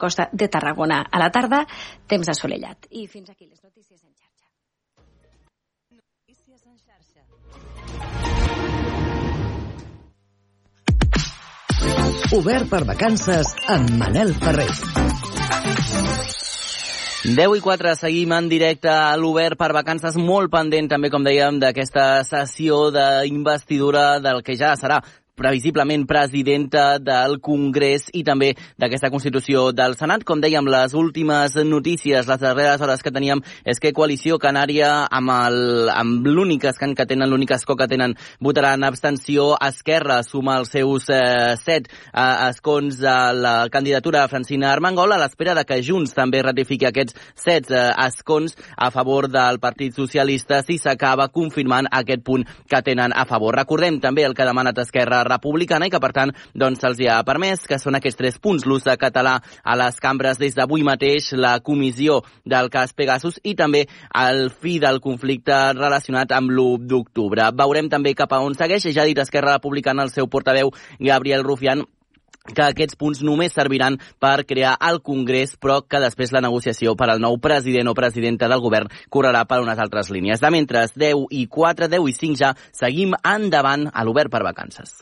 costa de Tarragona. A la tarda, temps assolellat. I fins aquí les notícies en xarxa. Notícies en xarxa. Obert per vacances amb Manel Ferrer. 10 i 4, seguim en directe a l'Obert per vacances, molt pendent també, com dèiem, d'aquesta sessió d'investidura del que ja serà previsiblement presidenta del Congrés i també d'aquesta Constitució del Senat. Com dèiem, les últimes notícies, les darreres hores que teníem, és que Coalició Canària, amb, el, amb l'únic escan que tenen, l'únic escó que tenen, votarà en abstenció. Esquerra suma els seus eh, set eh, escons a la candidatura de Francina Armengol a l'espera de que Junts també ratifiqui aquests set eh, escons a favor del Partit Socialista si s'acaba confirmant aquest punt que tenen a favor. Recordem també el que ha demanat Esquerra republicana i que, per tant, doncs, se'ls ha permès, que són aquests tres punts, l'ús de català a les cambres des d'avui mateix, la comissió del cas Pegasus i també el fi del conflicte relacionat amb l'1 d'octubre. Veurem també cap a on segueix. Ja ha dit Esquerra Republicana el seu portaveu Gabriel Rufián que aquests punts només serviran per crear el Congrés, però que després la negociació per al nou president o presidenta del govern correrà per unes altres línies. De mentre 10 i 4, 10 i 5 ja seguim endavant a l'obert per vacances.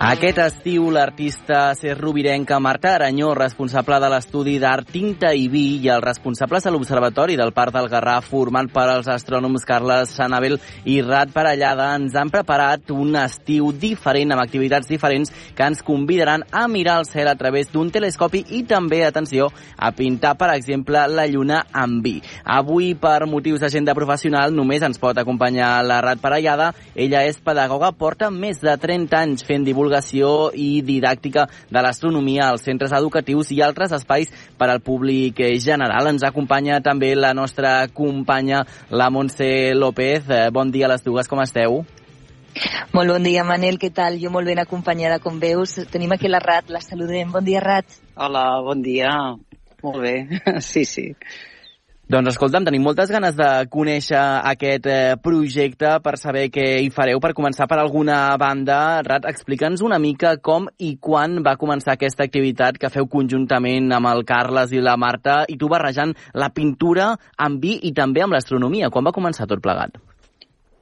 Aquest estiu, l'artista Rovirenca Marta Aranyó, responsable de l'estudi d'art Tinta i Vi i els responsables de l'Observatori del Parc del Garraf, format per als astrònoms Carles Sanabel i Rat Parellada, ens han preparat un estiu diferent, amb activitats diferents, que ens convidaran a mirar el cel a través d'un telescopi i també, atenció, a pintar, per exemple, la lluna amb vi. Avui, per motius d'agenda professional, només ens pot acompanyar la Rat Parellada. Ella és pedagoga, porta més de 30 anys fent divulgació divulgació i didàctica de l'astronomia als centres educatius i altres espais per al públic general. Ens acompanya també la nostra companya, la Montse López. Eh, bon dia a les dues, com esteu? Molt bon dia, Manel, què tal? Jo molt ben acompanyada, com veus. Tenim aquí la Rat, la saludem. Bon dia, Rat. Hola, bon dia. Molt bé, sí, sí. Doncs escolta'm, tenim moltes ganes de conèixer aquest eh, projecte per saber què hi fareu. Per començar per alguna banda, Rat, explica'ns una mica com i quan va començar aquesta activitat que feu conjuntament amb el Carles i la Marta i tu barrejant la pintura amb vi i també amb l'astronomia. Quan va començar tot plegat?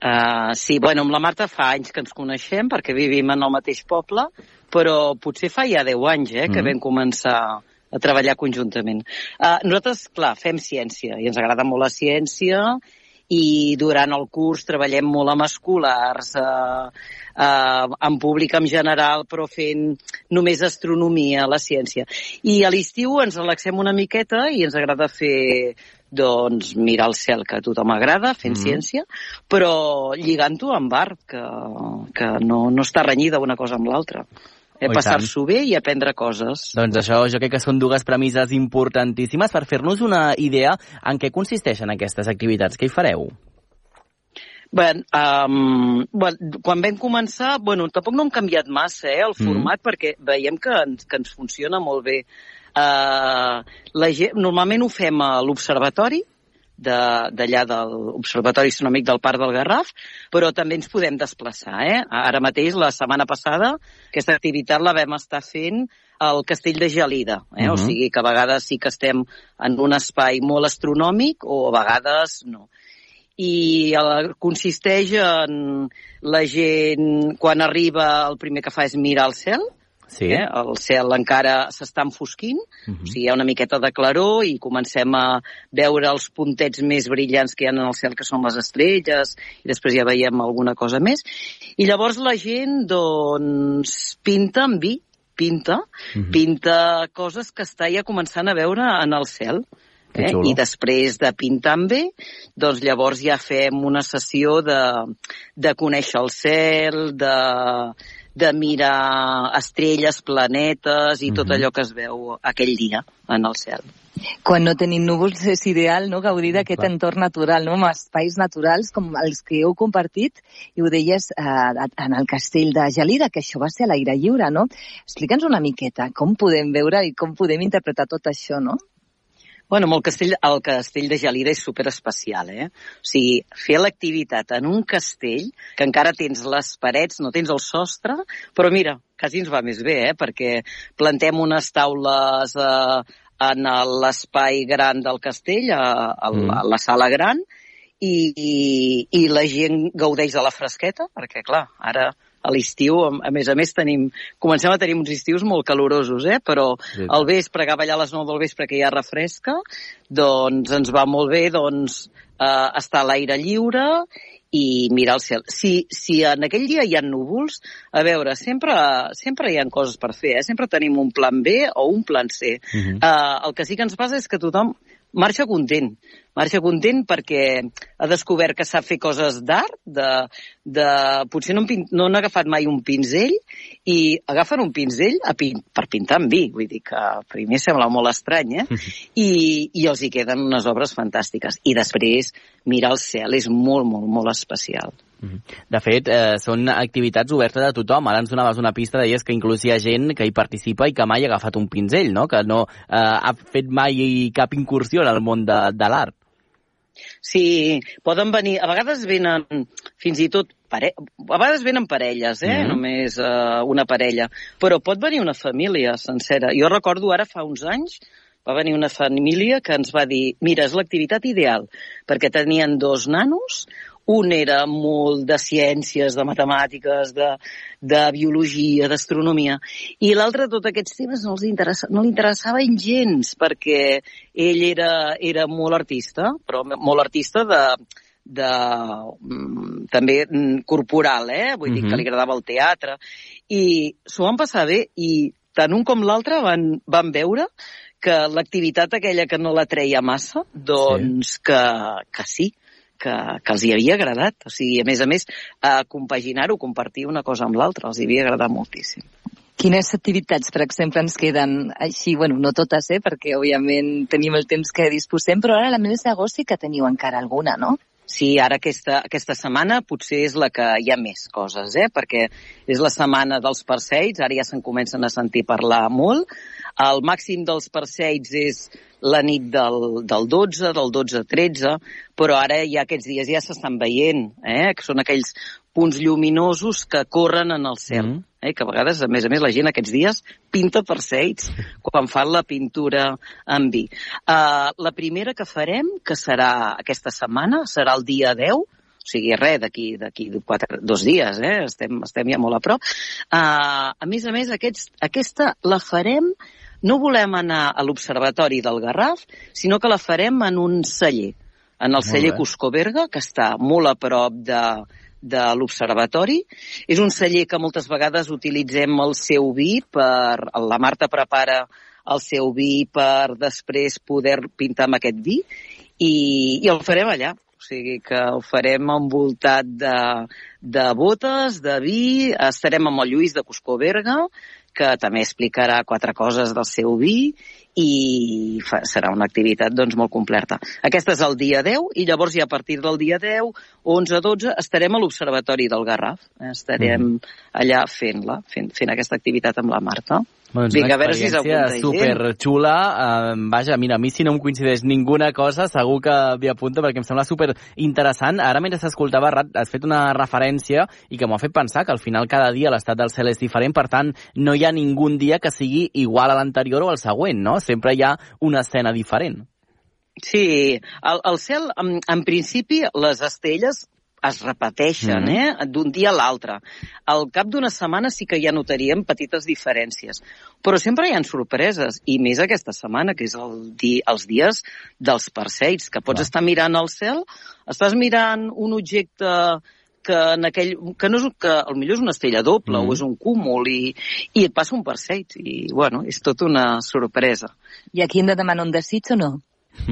Uh, sí, bueno, amb la Marta fa anys que ens coneixem perquè vivim en el mateix poble, però potser fa ja 10 anys eh, que mm -hmm. vam començar a treballar conjuntament. Uh, nosaltres, clar, fem ciència i ens agrada molt la ciència i durant el curs treballem molt amb escolars, eh, eh, en públic en general, però fent només astronomia, la ciència. I a l'estiu ens relaxem una miqueta i ens agrada fer doncs mirar el cel que a tothom agrada, fent mm ciència, però lligant-ho amb art, que, que no, no està renyida una cosa amb l'altra eh, passar-s'ho bé i aprendre coses. Doncs això jo crec que són dues premisses importantíssimes per fer-nos una idea en què consisteixen aquestes activitats. Què hi fareu? Bé, um, bueno, quan vam començar, bueno, tampoc no hem canviat massa eh, el mm. format mm. perquè veiem que ens, que ens funciona molt bé. Uh, la gent, normalment ho fem a l'observatori, d'allà de, de l'Observatori Astronòmic del Parc del Garraf, però també ens podem desplaçar. Eh? Ara mateix, la setmana passada, aquesta activitat la vam estar fent al Castell de Gelida. Eh? Uh -huh. O sigui que a vegades sí que estem en un espai molt astronòmic o a vegades no. I el, consisteix en la gent, quan arriba, el primer que fa és mirar el cel, Sí. Eh? El cel encara s'està enfosquint, uh -huh. o sigui, hi ha una miqueta de claror i comencem a veure els puntets més brillants que hi ha en el cel, que són les estrelles, i després ja veiem alguna cosa més. I llavors la gent, doncs, pinta amb vi, pinta, uh -huh. pinta coses que està ja començant a veure en el cel. Eh? I després de pintar amb bé, doncs llavors ja fem una sessió de, de conèixer el cel, de, de mirar estrelles, planetes i tot mhm. allò que es veu aquell dia en el cel. Quan no tenim núvols és ideal no? gaudir d'aquest entorn natural, no? amb espais naturals com els que heu compartit, i ho deies eh, en el castell de Gelida, que això va ser a l'aire lliure, no? Explica'ns una miqueta com podem veure i com podem interpretar tot això, no? Bueno, el castell, el castell de Gelida és super especial, eh? O sigui, fer l'activitat en un castell, que encara tens les parets, no tens el sostre, però mira, quasi ens va més bé, eh? Perquè plantem unes taules eh, en l'espai gran del castell, a, a, mm. a la sala gran, i, i, i la gent gaudeix de la fresqueta, perquè, clar, ara a l'estiu, a més a més, tenim, comencem a tenir uns estius molt calorosos, eh? però al vespre, cap allà a les 9 del vespre, que ja refresca, doncs ens va molt bé doncs, eh, estar a l'aire lliure i mirar el cel. Si, si en aquell dia hi ha núvols, a veure, sempre, sempre hi ha coses per fer, eh? sempre tenim un plan B o un plan C. Uh -huh. uh, el que sí que ens passa és que tothom marxa content. Marxa content perquè ha descobert que sap fer coses d'art, de, de, potser no, no han agafat mai un pinzell i agafen un pinzell a pin, per pintar amb vi. Vull dir que primer sembla molt estrany, eh? I, I els hi queden unes obres fantàstiques. I després mirar el cel és molt, molt, molt especial. Mhm. De fet, eh, són activitats obertes a tothom. Ara ens donaves una pista, deies que inclús hi ha gent que hi participa i que mai ha agafat un pinzell, no? que no eh, ha fet mai cap incursió en el món de, de l'art. Sí, poden venir, a vegades venen fins i tot pare... a vegades venen parelles, eh? Mm -hmm. només uh, una parella, però pot venir una família sencera. Jo recordo ara fa uns anys va venir una família que ens va dir mira, és l'activitat ideal, perquè tenien dos nanos, un era molt de ciències, de matemàtiques, de, de biologia, d'astronomia, i l'altre, tots aquests temes no, els interessa, no li interessaven gens, perquè ell era, era molt artista, però molt artista de, de, mm, també mm, corporal, eh? vull mm -hmm. dir que mhm. li agradava el teatre, i s'ho van passar bé, i tant un com l'altre van, van veure que l'activitat aquella que no la treia massa, doncs sí. que, que sí, que, que els hi havia agradat. O sigui, a més a més, a compaginar-ho, compartir una cosa amb l'altra, els hi havia agradat moltíssim. Quines activitats, per exemple, ens queden així, bueno, no totes, eh, perquè òbviament tenim el temps que disposem, però ara la mes d'agost sí que teniu encara alguna, no? Sí, ara aquesta, aquesta setmana potser és la que hi ha més coses, eh? perquè és la setmana dels perseits, ara ja se'n comencen a sentir parlar molt. El màxim dels perseits és la nit del, del 12, del 12-13, però ara ja aquests dies ja s'estan veient, eh? que són aquells punts lluminosos que corren en el cel. Mm. Eh? Que a vegades, a més a més, la gent aquests dies pinta perseits quan fan la pintura en vi. Uh, la primera que farem, que serà aquesta setmana, serà el dia 10, o sigui, res, d'aquí d'aquí dos dies, eh? estem, estem ja molt a prop. Uh, a més a més, aquests, aquesta la farem no volem anar a l'Observatori del Garraf, sinó que la farem en un celler, en el celler Cuscoberga, que està molt a prop de, de l'Observatori. És un celler que moltes vegades utilitzem el seu vi per... La Marta prepara el seu vi per després poder pintar amb aquest vi i, i el farem allà. O sigui que el farem envoltat de, de botes, de vi, estarem amb el Lluís de Cuscoberga, que també explicarà quatre coses del seu vi i fa, serà una activitat doncs, molt completa. Aquesta és el dia 10 i llavors ja a partir del dia 10, 11, 12, estarem a l'Observatori del Garraf. Estarem mm. allà fent-la, fent, fent aquesta activitat amb la Marta. Bueno, Vinga, a veure si és super xula. Uh, vaja, mira, a mi si no em coincideix ninguna cosa, segur que m'hi apunto perquè em sembla super interessant. Ara, mentre s'escoltava, has fet una referència i que m'ha fet pensar que al final cada dia l'estat del cel és diferent, per tant, no hi ha ningú dia que sigui igual a l'anterior o al següent, no? Sempre hi ha una escena diferent. Sí, el, el cel, en, en principi, les estelles es repeteixen, mm eh? d'un dia a l'altre. Al cap d'una setmana sí que ja notaríem petites diferències, però sempre hi han sorpreses, i més aquesta setmana, que és el di els dies dels perseits, que pots Clar. estar mirant al cel, estàs mirant un objecte que, en aquell, que no és, que millor és una estrella doble mm. o és un cúmul i, i et passa un perseid i bueno, és tot una sorpresa. I aquí hem de demanar un desig o no?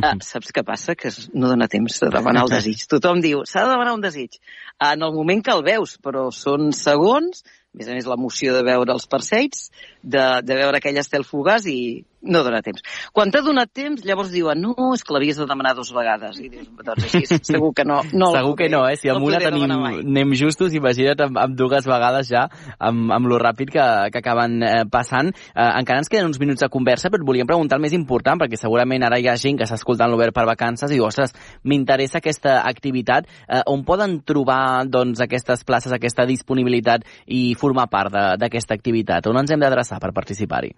Ah, saps què passa? Que no dona temps de demanar el desig. Tothom diu, s'ha de demanar un desig. En el moment que el veus, però són segons, a més a més l'emoció de veure els perseits, de, de veure aquell estel fugaç i no dona temps. Quan t'ha donat temps, llavors diuen, no, és que l'havies de demanar dues vegades. I dius, doncs així, segur que no. no segur que no, eh? Si amb una tenim, anem justos, imagina't amb, amb dues vegades ja, amb, amb lo ràpid que, que acaben eh, passant. Eh, encara ens queden uns minuts de conversa, però et volíem preguntar el més important, perquè segurament ara hi ha gent que està escoltant l'Obert per vacances i diu, ostres, m'interessa aquesta activitat. Eh, on poden trobar doncs, aquestes places, aquesta disponibilitat i formar part d'aquesta activitat? On ens hem d'adreçar per participar-hi?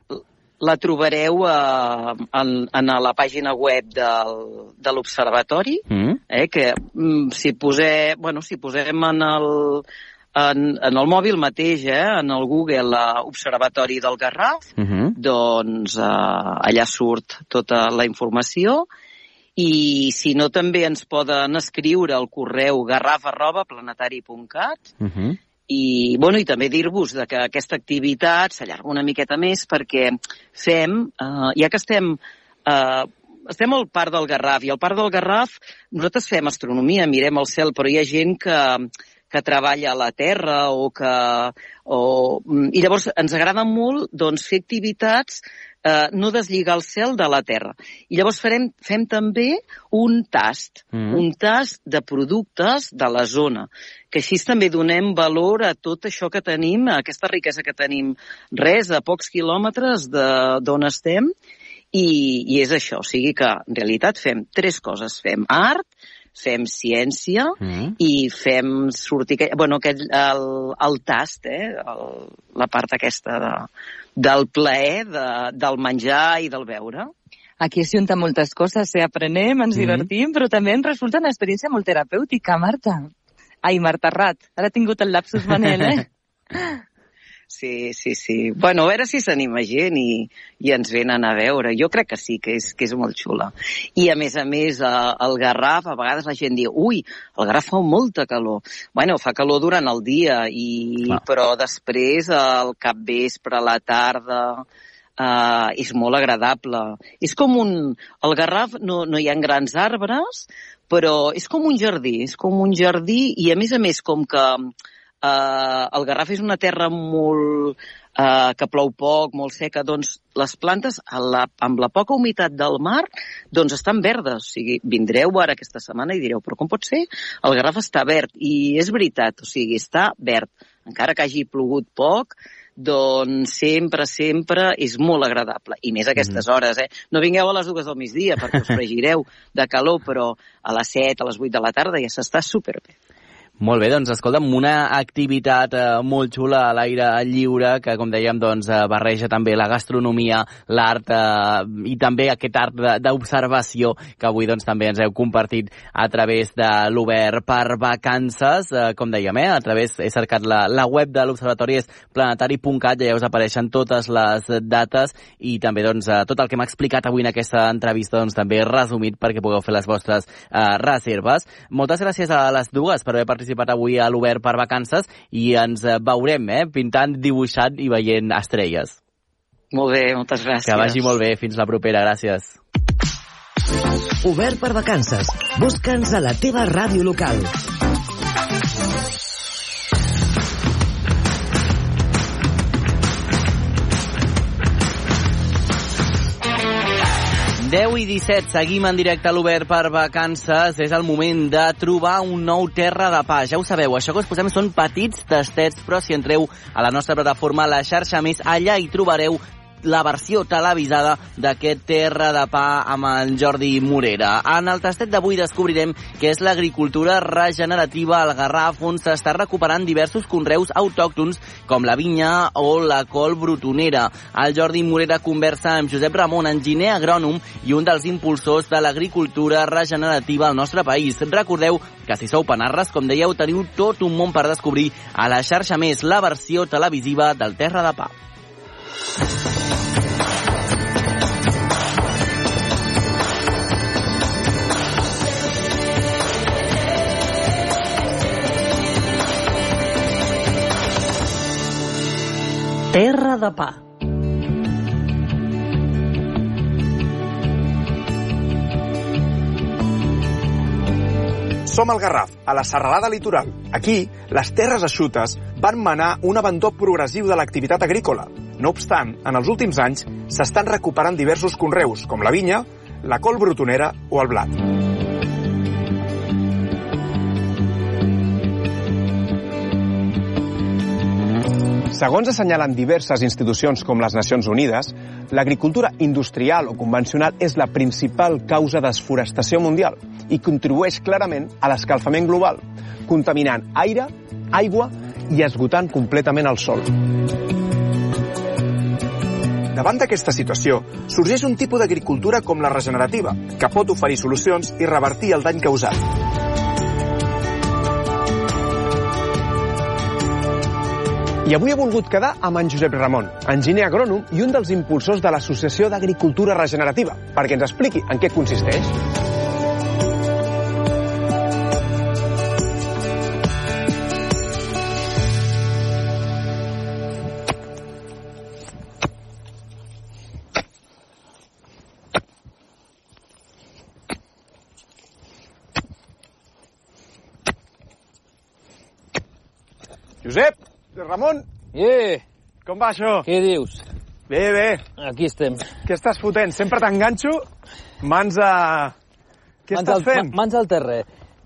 La trobareu eh, en, en la pàgina web del, de l'Observatori, mm. eh, que mm, si, posem, bueno, si posem en el, en, en el mòbil mateix, eh, en el Google uh, Observatori del Garraf, uh -huh. doncs uh, allà surt tota la informació i si no també ens poden escriure al correu garraf arroba planetari.cat uh -huh i, bueno, i també dir-vos que aquesta activitat s'allarga una miqueta més perquè fem, eh, ja que estem eh, estem al Parc del Garraf, i al Parc del Garraf nosaltres fem astronomia, mirem el cel, però hi ha gent que, que treballa a la Terra o que... O, I llavors ens agrada molt doncs, fer activitats eh, no deslligar el cel de la terra. I llavors farem, fem també un tast, mm. un tast de productes de la zona, que així també donem valor a tot això que tenim, a aquesta riquesa que tenim, res, a pocs quilòmetres d'on estem, i, i és això, o sigui que en realitat fem tres coses. Fem art, fem ciència mm. i fem sortir... Bueno, aquest, el, el tast, eh? El, la part aquesta de, del plaer de, del menjar i del beure. Aquí es junta moltes coses, eh? aprenem, ens mm. divertim, però també ens resulta una experiència molt terapèutica, Marta. Ai, Marta Rat, ara he tingut el lapsus Manel, eh? Sí, sí, sí. Bueno, a veure si s'anima gent i, i ens venen a veure. Jo crec que sí, que és, que és molt xula. I a més a més, eh, el Garraf, a vegades la gent diu, ui, el Garraf fa molta calor. Bueno, fa calor durant el dia, i, Clar. però després, al capvespre, a la tarda, Uh, és molt agradable. És com un... El Garraf no, no hi ha grans arbres, però és com un jardí, és com un jardí i a més a més com que eh, el Garraf és una terra molt, eh, que plou poc, molt seca, doncs les plantes, la, amb la poca humitat del mar, doncs estan verdes. O sigui, vindreu ara aquesta setmana i direu, però com pot ser? El Garraf està verd. I és veritat, o sigui, està verd. Encara que hagi plogut poc, doncs sempre, sempre és molt agradable. I més a aquestes mm. hores, eh? No vingueu a les dues del migdia perquè us fregireu de calor, però a les 7, a les 8 de la tarda ja s'està superbé. Molt bé, doncs escolta'm, una activitat eh, molt xula a l'aire lliure que, com dèiem, doncs, eh, barreja també la gastronomia, l'art eh, i també aquest art d'observació que avui doncs, també ens heu compartit a través de l'Obert per vacances. Eh, com dèiem, eh, a través, he cercat la, la web de l'Observatori és planetari.cat, ja us apareixen totes les dates i també doncs, eh, tot el que m'ha explicat avui en aquesta entrevista doncs, també resumit perquè pugueu fer les vostres eh, reserves. Moltes gràcies a les dues per haver participat participat avui a l'Obert per vacances i ens eh, veurem, eh, pintant, dibuixant i veient estrelles. Molt bé, moltes gràcies. Que vagi molt bé. Fins la propera. Gràcies. Obert per vacances. Busca'ns a la teva ràdio local. 10 i 17, seguim en directe a l'Obert per vacances. És el moment de trobar un nou terra de pa. Ja ho sabeu, això que us posem són petits tastets, però si entreu a la nostra plataforma, la xarxa més, allà hi trobareu la versió televisada d'aquest Terra de Pa amb en Jordi Morera. En el tastet d'avui descobrirem que és l'agricultura regenerativa al Garraf, on s'està recuperant diversos conreus autòctons com la vinya o la col brutonera. El Jordi Morera conversa amb Josep Ramon, enginyer agrònom i un dels impulsors de l'agricultura regenerativa al nostre país. Recordeu que si sou panarres, com dèieu, teniu tot un món per descobrir a la xarxa més, la versió televisiva del Terra de Pa. Terra de pa. Som al Garraf, a la serralada litoral. Aquí, les terres eixutes van manar un abandó progressiu de l'activitat agrícola. No obstant, en els últims anys s'estan recuperant diversos conreus, com la vinya, la col brotonera o el blat. Segons assenyalen diverses institucions com les Nacions Unides, l'agricultura industrial o convencional és la principal causa de desforestació mundial i contribueix clarament a l'escalfament global, contaminant aire, aigua i esgotant completament el sol. Davant d'aquesta situació, sorgeix un tipus d'agricultura com la regenerativa, que pot oferir solucions i revertir el dany causat. I avui he volgut quedar amb en Josep Ramon, enginyer agrònom i un dels impulsors de l'Associació d'Agricultura Regenerativa, perquè ens expliqui en què consisteix. Josep, Ramon, Eh, com va això? què dius? Bé, bé. Aquí estem. Què estàs fotent? Sempre t'enganxo? Mans a... Què mans estàs al, fent? ma- Mans al terra.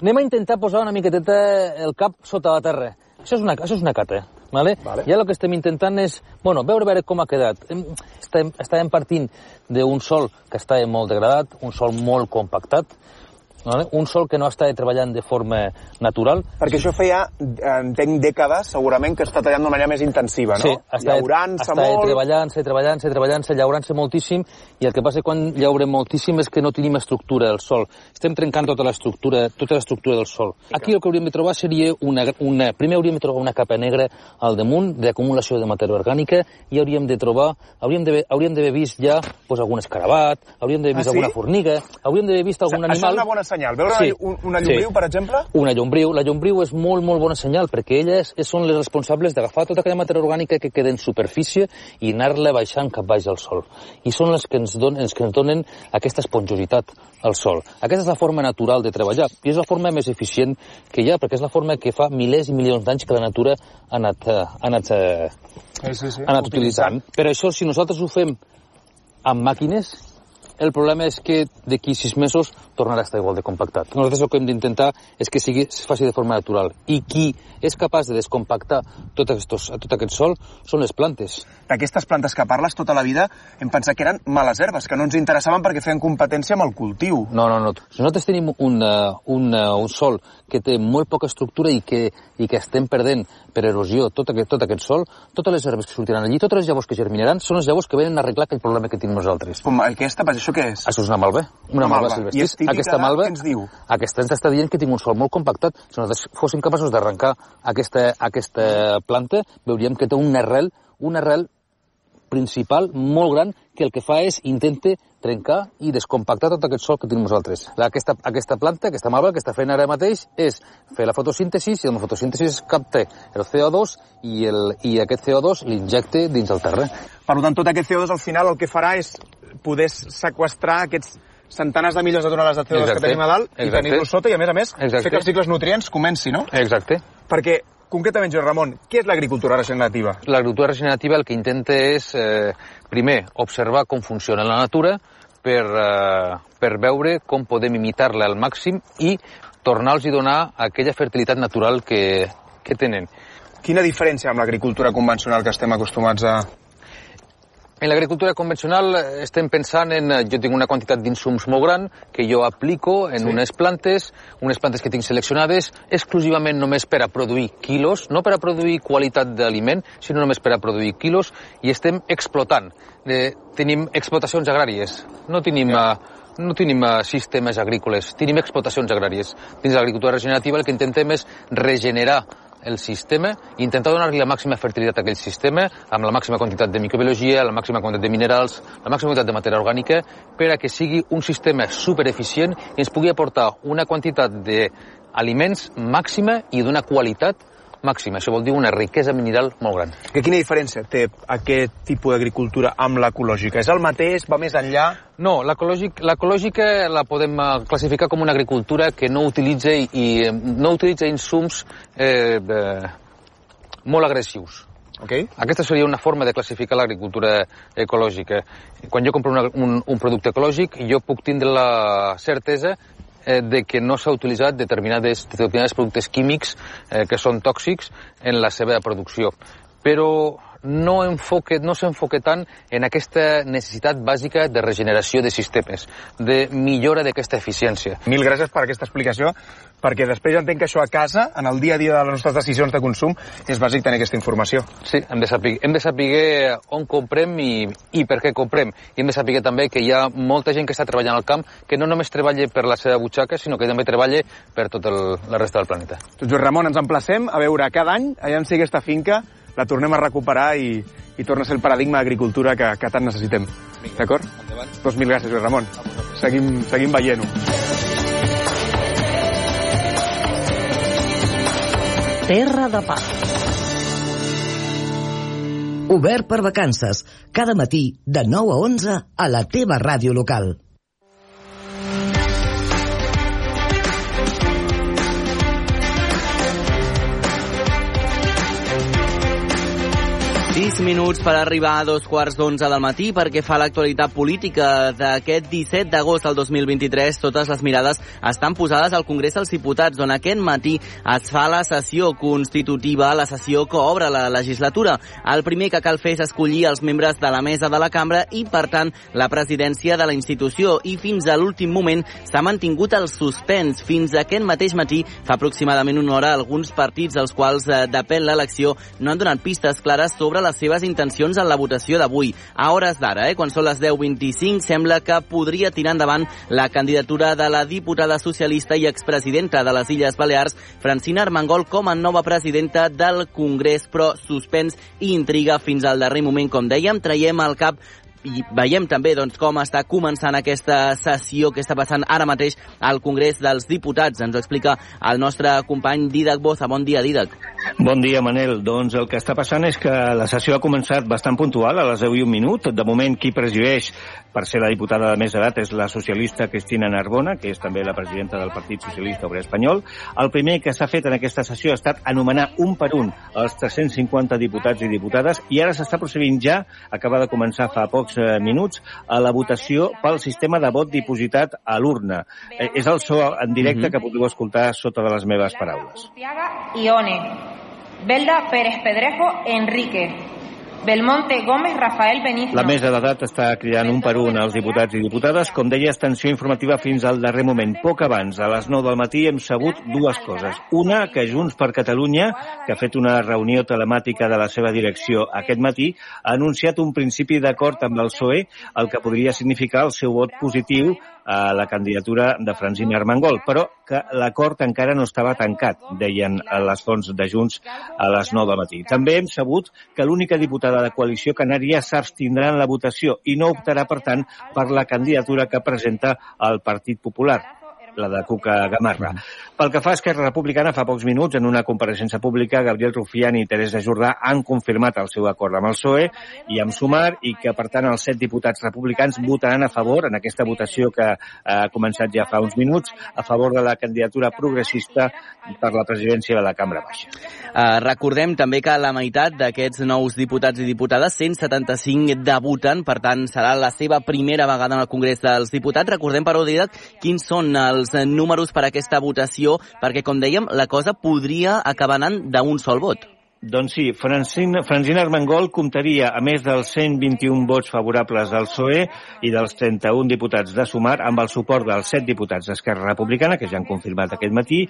Anem a intentar posar una miqueteta el cap sota la terra. Això és una, això és una cata, vale? Vale. Ja el que estem intentant és, bueno, veure, veure com ha quedat. Em- Estem, estàvem partint d'un sol que estava molt degradat, un sol molt compactat, vale? un sol que no estava treballant de forma natural, Perquè això feia, eh, entenc, dècades, segurament, que està tallant d'una manera més intensiva, no? Sí, està, està molt... treballant-se, treballant-se, treballant-se, llaurant-se moltíssim, i el que passa quan llaurem moltíssim és que no tenim estructura del sol. Estem trencant tota l'estructura tota l'estructura del sol. Aquí el que hauríem de trobar seria una, una... Primer hauríem de trobar una capa negra al damunt d'acumulació de matèria orgànica i hauríem de trobar... Hauríem d'haver hauríem vist ja pues, algun escarabat, hauríem d'haver Ah, vist sí? alguna formiga, hauríem d'haver vist algun Això animal... és una bona senyal. Veure Sí. un, una llombriu, Sí. per exemple? Una llombriu. La llombriu és molt, molt bona senyal, perquè elles són les responsables d'agafar tota aquella matèria orgànica que queda en superfície i anar-la baixant cap baix al sol. I són les que ens donen, els que ens donen aquesta esponjositat al sol. Aquesta és la forma natural de treballar, i és la forma més eficient que hi ha, perquè és la forma que fa milers i milions d'anys que la natura ha anat, eh, ha anat, eh, Sí, sí, sí. ha anat utilitzant. Per això, si nosaltres ho fem amb màquines, el problema és que d'aquí sis mesos tornarà a estar igual de compactat. Nosaltres el que hem d'intentar és que sigui, es faci de forma natural. I qui és capaç de descompactar tot, aquestos, tot aquest sol són les plantes. D'aquestes plantes que parles tota la vida hem pensat que eren males herbes, que no ens interessaven perquè feien competència amb el cultiu. No, no, no. Si nosaltres tenim un, uh, un, uh, un sol que té molt poca estructura i que, i que estem perdent per erosió tot aquest, tot aquest sol, totes les herbes que sortiran allí, totes les llavors que germinaran, són les llavors que venen a arreglar aquell problema que tenim nosaltres. Com aquesta, pues, això què és? Això és una malva, una, Una malva, malva. silvestris. Aquesta malva, ens diu? Aquesta ens està dient que tinc un sol molt compactat. Si nosaltres fóssim capaços d'arrencar aquesta, aquesta planta, veuríem que té una arrel, una arrel principal molt gran que el que fa és intente trencar i descompactar tot aquest sol que tenim nosaltres. Aquesta, aquesta planta, aquesta malva, que està fent ara mateix és fer la fotosíntesi i amb la fotosíntesi capta el CO2 i, el, i aquest CO2 l'injecte dins el terra. Per tant, tot aquest CO2 al final el que farà és poder sequestrar aquests centenars de milions de tonelades de CO2 Exacte. que tenim a dalt i Exacte. tenir-los sota i, a més a més, Exacte. fer que els cicles nutrients comenci, no? Exacte. Perquè, concretament, Joan Ramon, què és l'agricultura regenerativa? L'agricultura regenerativa el que intenta és, eh, primer, observar com funciona la natura per, eh, per veure com podem imitar-la al màxim i tornar-los a donar aquella fertilitat natural que, que tenen. Quina diferència amb l'agricultura convencional que estem acostumats a... En l'agricultura convencional eh, estem pensant en... eh, Jo tinc una quantitat d'insums molt gran que jo aplico en Sí. unes plantes, unes plantes que tinc seleccionades exclusivament només per a produir quilos, no per a produir qualitat d'aliment, sinó només per a produir quilos, i estem explotant. Eh, tenim explotacions agràries, no tenim... Eh, no tenim sistemes agrícoles, tenim explotacions agràries. Dins de l'agricultura regenerativa el que intentem és regenerar el sistema i intentar donar-li la màxima fertilitat a aquell sistema amb la màxima quantitat de microbiologia, la màxima quantitat de minerals, la màxima quantitat de matèria orgànica per a que sigui un sistema supereficient i ens pugui aportar una quantitat d'aliments màxima i d'una qualitat màxima. Això vol dir una riquesa mineral molt gran. Que quina diferència té aquest tipus d'agricultura amb l'ecològica? És el mateix? Va més enllà? No, l'ecològic- l'ecològica la podem eh, classificar com una agricultura que no utilitza, i, eh, no utilitza insums eh, eh, molt agressius. Okay. Aquesta seria una forma de classificar l'agricultura ecològica. Quan jo compro una, un, un producte ecològic, jo puc tindre la certesa eh, de que no s'ha utilitzat determinades, determinats productes químics eh, que són tòxics en la seva producció. Però no, enfoque, no s'enfoque tant en aquesta necessitat bàsica de regeneració de sistemes, de millora d'aquesta eficiència. Mil gràcies per aquesta explicació, perquè després entenc que això a casa, en el dia a dia de les nostres decisions de consum, és bàsic tenir aquesta informació. Sí, hem de saber, hem de saber on comprem i, i per què comprem. I hem de saber també que hi ha molta gent que està treballant al camp que no només treballa per la seva butxaca, sinó que també treballa per tota la resta del planeta. Doncs Joan Ramon, ens emplacem a veure cada any, allà si aquesta finca la tornem a recuperar i, i torna a ser el paradigma d'agricultura que, que tant necessitem. D'acord? Doncs mil gràcies, Ramon. Seguim, seguim veient-ho. Terra de pa. Obert per vacances, cada matí de 9 a 11 a la teva ràdio local. 6 minuts per arribar a dos quarts d'onze del matí perquè fa l'actualitat política d'aquest 17 d'agost del 2023. Totes les mirades estan posades al Congrés dels Diputats, on aquest matí es fa la sessió constitutiva, la sessió que obre la legislatura. El primer que cal fer és escollir els membres de la mesa de la cambra i, per tant, la presidència de la institució. I fins a l'últim moment s'ha mantingut el suspens. Fins aquest mateix matí, fa aproximadament una hora, alguns partits dels quals eh, depèn l'elecció no han donat pistes clares sobre les seves intencions en la votació d'avui. A hores d'ara, eh, quan són les 10.25, sembla que podria tirar endavant la candidatura de la diputada socialista i expresidenta de les Illes Balears, Francina Armengol, com a nova presidenta del Congrés, però suspens i intriga fins al darrer moment, com dèiem. Traiem al cap i veiem també doncs, com està començant aquesta sessió que està passant ara mateix al Congrés dels Diputats. Ens ho explica el nostre company Didac Boza. Bon dia, Didac. Bon dia, Manel. Doncs el que està passant és que la sessió ha començat bastant puntual, a les 10 i un minut. De moment, qui presideix per ser la diputada de més edat és la socialista Cristina Narbona, que és també la presidenta del Partit Socialista Obrer Espanyol. El primer que s'ha fet en aquesta sessió ha estat anomenar un per un els 350 diputats i diputades i ara s'està procedint ja, acaba de començar fa pocs eh, minuts, a la votació pel sistema de vot dipositat a l'urna. Eh, és el so en directe uh -huh. que podeu escoltar sota de les meves paraules. Ione, Belda Pérez Pedrejo Enrique, Belmonte Gómez, Rafael Benítez. La mesa d'edat està cridant un per un als diputats i diputades. Com deia, extensió informativa fins al darrer moment. Poc abans, a les 9 del matí, hem sabut dues coses. Una, que Junts per Catalunya, que ha fet una reunió telemàtica de la seva direcció aquest matí, ha anunciat un principi d'acord amb el PSOE, el que podria significar el seu vot positiu a la candidatura de Francina Armengol, però que l'acord encara no estava tancat, deien les fonts de Junts a les 9 del matí. També hem sabut que l'única diputada de coalició canària s'abstindrà en la votació i no optarà, per tant, per la candidatura que presenta el Partit Popular la de Cuca Gamarra. Pel que fa a Esquerra Republicana, fa pocs minuts, en una compareixença pública, Gabriel Rufián i Teresa Jordà han confirmat el seu acord amb el PSOE i amb Sumar i que, per tant, els set diputats republicans votaran a favor, en aquesta votació que ha començat ja fa uns minuts, a favor de la candidatura progressista per la presidència de la Cambra Baixa. Uh, recordem també que la meitat d'aquests nous diputats i diputades, 175, debuten, per tant, serà la seva primera vegada en el Congrés dels Diputats. Recordem, però, Didac, quins són els números per a aquesta votació, perquè, com dèiem, la cosa podria acabar anant d'un sol vot. Doncs sí, Francina, Francina Armengol comptaria, a més dels 121 vots favorables al PSOE i dels 31 diputats de Sumar, amb el suport dels 7 diputats d'Esquerra Republicana, que ja han confirmat aquest matí,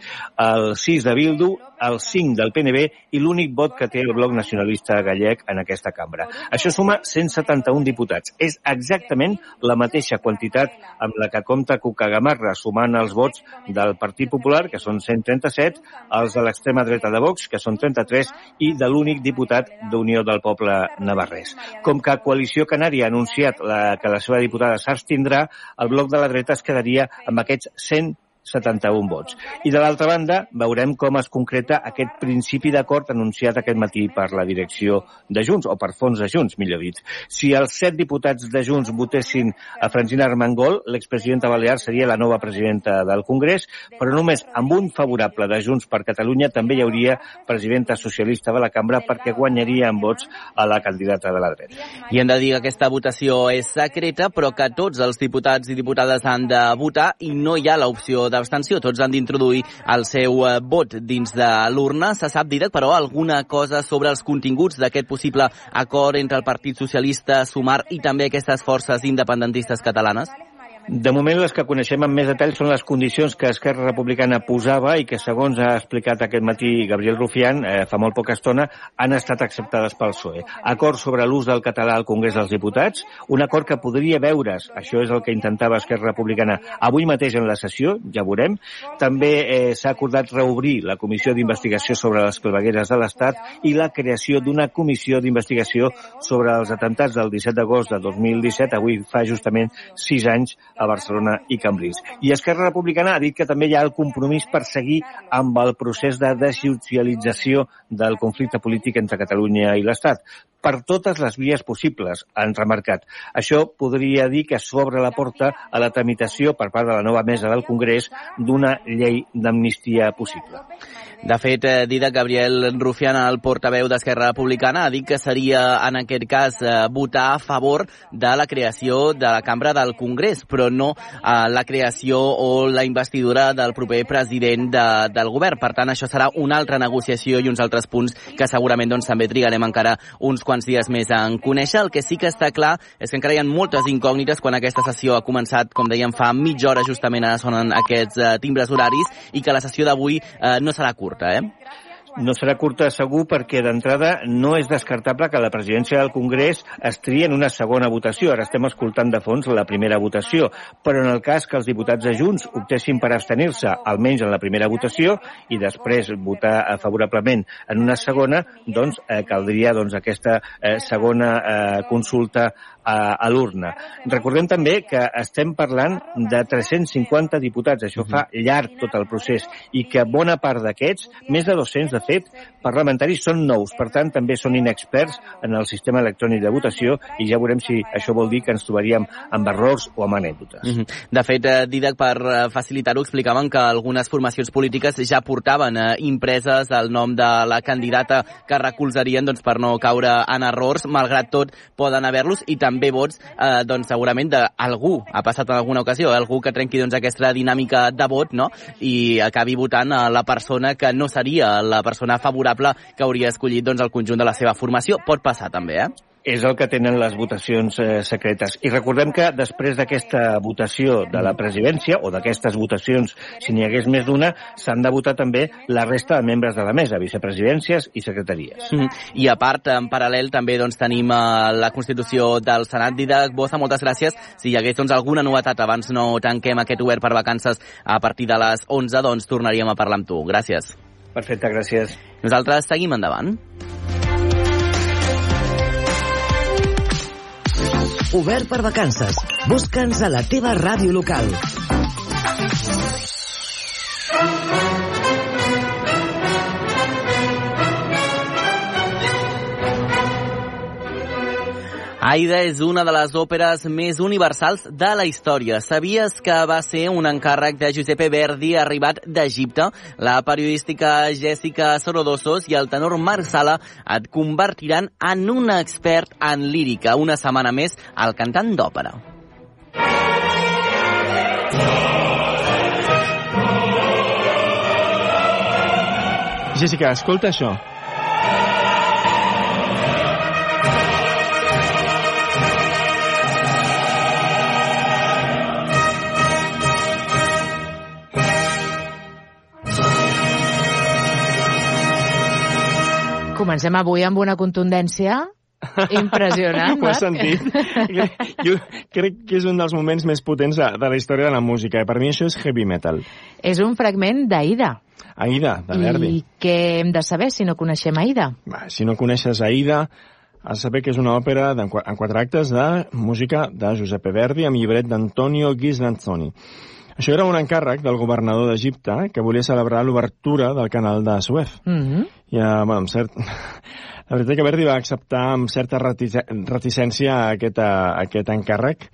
el 6 de Bildu, el 5 del PNB i l'únic vot que té el bloc nacionalista gallec en aquesta cambra. Això suma 171 diputats. És exactament la mateixa quantitat amb la que compta Cucagamarra, sumant els vots del Partit Popular, que són 137, els de l'extrema dreta de Vox, que són 33, i de l'únic diputat d'Unió del Poble Navarrès. Com que Coalició Canària ha anunciat la, que la seva diputada s'abstindrà, el bloc de la dreta es quedaria amb aquests 100 71 vots. I de l'altra banda, veurem com es concreta aquest principi d'acord anunciat aquest matí per la direcció de Junts, o per fons de Junts, millor dit. Si els set diputats de Junts votessin a Francina Armengol, l'expresidenta Balear seria la nova presidenta del Congrés, però només amb un favorable de Junts per Catalunya també hi hauria presidenta socialista de la cambra perquè guanyaria en vots a la candidata de la dreta. I hem de dir que aquesta votació és secreta, però que tots els diputats i diputades han de votar i no hi ha l'opció d'abstenció. Tots han d'introduir el seu eh, vot dins de l'urna. Se sap, Didac, però, alguna cosa sobre els continguts d'aquest possible acord entre el Partit Socialista, Sumar i també aquestes forces independentistes catalanes? De moment, les que coneixem amb més detall són les condicions que Esquerra Republicana posava i que, segons ha explicat aquest matí Gabriel Rufián, eh, fa molt poca estona, han estat acceptades pel PSOE. Acord sobre l'ús del català al Congrés dels Diputats, un acord que podria veure's, això és el que intentava Esquerra Republicana avui mateix en la sessió, ja veurem. També eh, s'ha acordat reobrir la Comissió d'Investigació sobre les clavegueres de l'Estat i la creació d'una comissió d'investigació sobre els atentats del 17 d'agost de 2017, avui fa justament sis anys, a Barcelona i Cambrils. I Esquerra Republicana ha dit que també hi ha el compromís per seguir amb el procés de desjudicialització del conflicte polític entre Catalunya i l'Estat per totes les vies possibles, han remarcat. Això podria dir que s'obre la porta a la tramitació per part de la nova mesa del Congrés d'una llei d'amnistia possible. De fet, eh, Dida Gabriel Rufián, el portaveu d'Esquerra Republicana, ha dit que seria, en aquest cas, eh, votar a favor de la creació de la cambra del Congrés, però no eh, la creació o la investidura del proper president de, del govern. Per tant, això serà una altra negociació i uns altres punts que segurament doncs, també trigarem encara uns quants dies més en conèixer. El que sí que està clar és que encara hi ha moltes incògnites quan aquesta sessió ha començat, com dèiem, fa mitja hora justament ara sonen aquests eh, timbres horaris i que la sessió d'avui eh, no serà curta curta, eh? No serà curta segur perquè d'entrada no és descartable que la presidència del Congrés es tria en una segona votació. Ara estem escoltant de fons la primera votació, però en el cas que els diputats de Junts optessin per abstenir-se almenys en la primera votació i després votar favorablement en una segona, doncs eh, caldria doncs, aquesta eh, segona eh, consulta a, a l'urna. Recordem també que estem parlant de 350 diputats, això fa llarg tot el procés, i que bona part d'aquests, més de 200 de fet, parlamentaris són nous, per tant també són inexperts en el sistema electrònic de votació i ja veurem si això vol dir que ens trobaríem amb errors o amb anècdotes. Mm -hmm. De fet, eh, Didac, per eh, facilitar-ho, explicaven que algunes formacions polítiques ja portaven eh, impreses el nom de la candidata que recolzarien doncs, per no caure en errors, malgrat tot poden haver-los, i també vots, eh, doncs segurament d'algú, ha passat en alguna ocasió, algú que trenqui doncs, aquesta dinàmica de vot no? i acabi votant a la persona que no seria la persona favorable que hauria escollit doncs, el conjunt de la seva formació. Pot passar també, eh? és el que tenen les votacions eh, secretes. I recordem que després d'aquesta votació de la presidència, o d'aquestes votacions, si n'hi hagués més d'una, s'han de votar també la resta de membres de la mesa, vicepresidències i secretaries. Mm -hmm. I a part, en paral·lel, també doncs, tenim eh, la Constitució del Senat. Didac Boza, moltes gràcies. Si hi hagués doncs, alguna novetat abans no tanquem aquest obert per vacances a partir de les 11, doncs tornaríem a parlar amb tu. Gràcies. Perfecte, gràcies. Nosaltres seguim endavant. Obert per vacances. Busca'ns a la teva ràdio local. Aida és una de les òperes més universals de la història. Sabies que va ser un encàrrec de Giuseppe Verdi arribat d'Egipte? La periodística Jessica Sorodosos i el tenor Marc Sala et convertiran en un expert en lírica. Una setmana més al cantant d'òpera. Jessica, escolta això. Comencem avui amb una contundència impressionant, Ho he sentit. Jo crec que és un dels moments més potents de, de la història de la música. Per mi això és heavy metal. És un fragment d'Aida. Aida, de Verdi. I què hem de saber si no coneixem Aida? Va, si no coneixes Aida, has de saber que és una òpera en quatre actes de música de Giuseppe Verdi amb llibret d'Antonio Ghislanzoni. Això era un encàrrec del governador d'Egipte que volia celebrar l'obertura del canal de Suez. Mm -hmm. I, uh, bueno, amb cert... La veritat que Verdi va acceptar amb certa reticència aquest, uh, aquest encàrrec.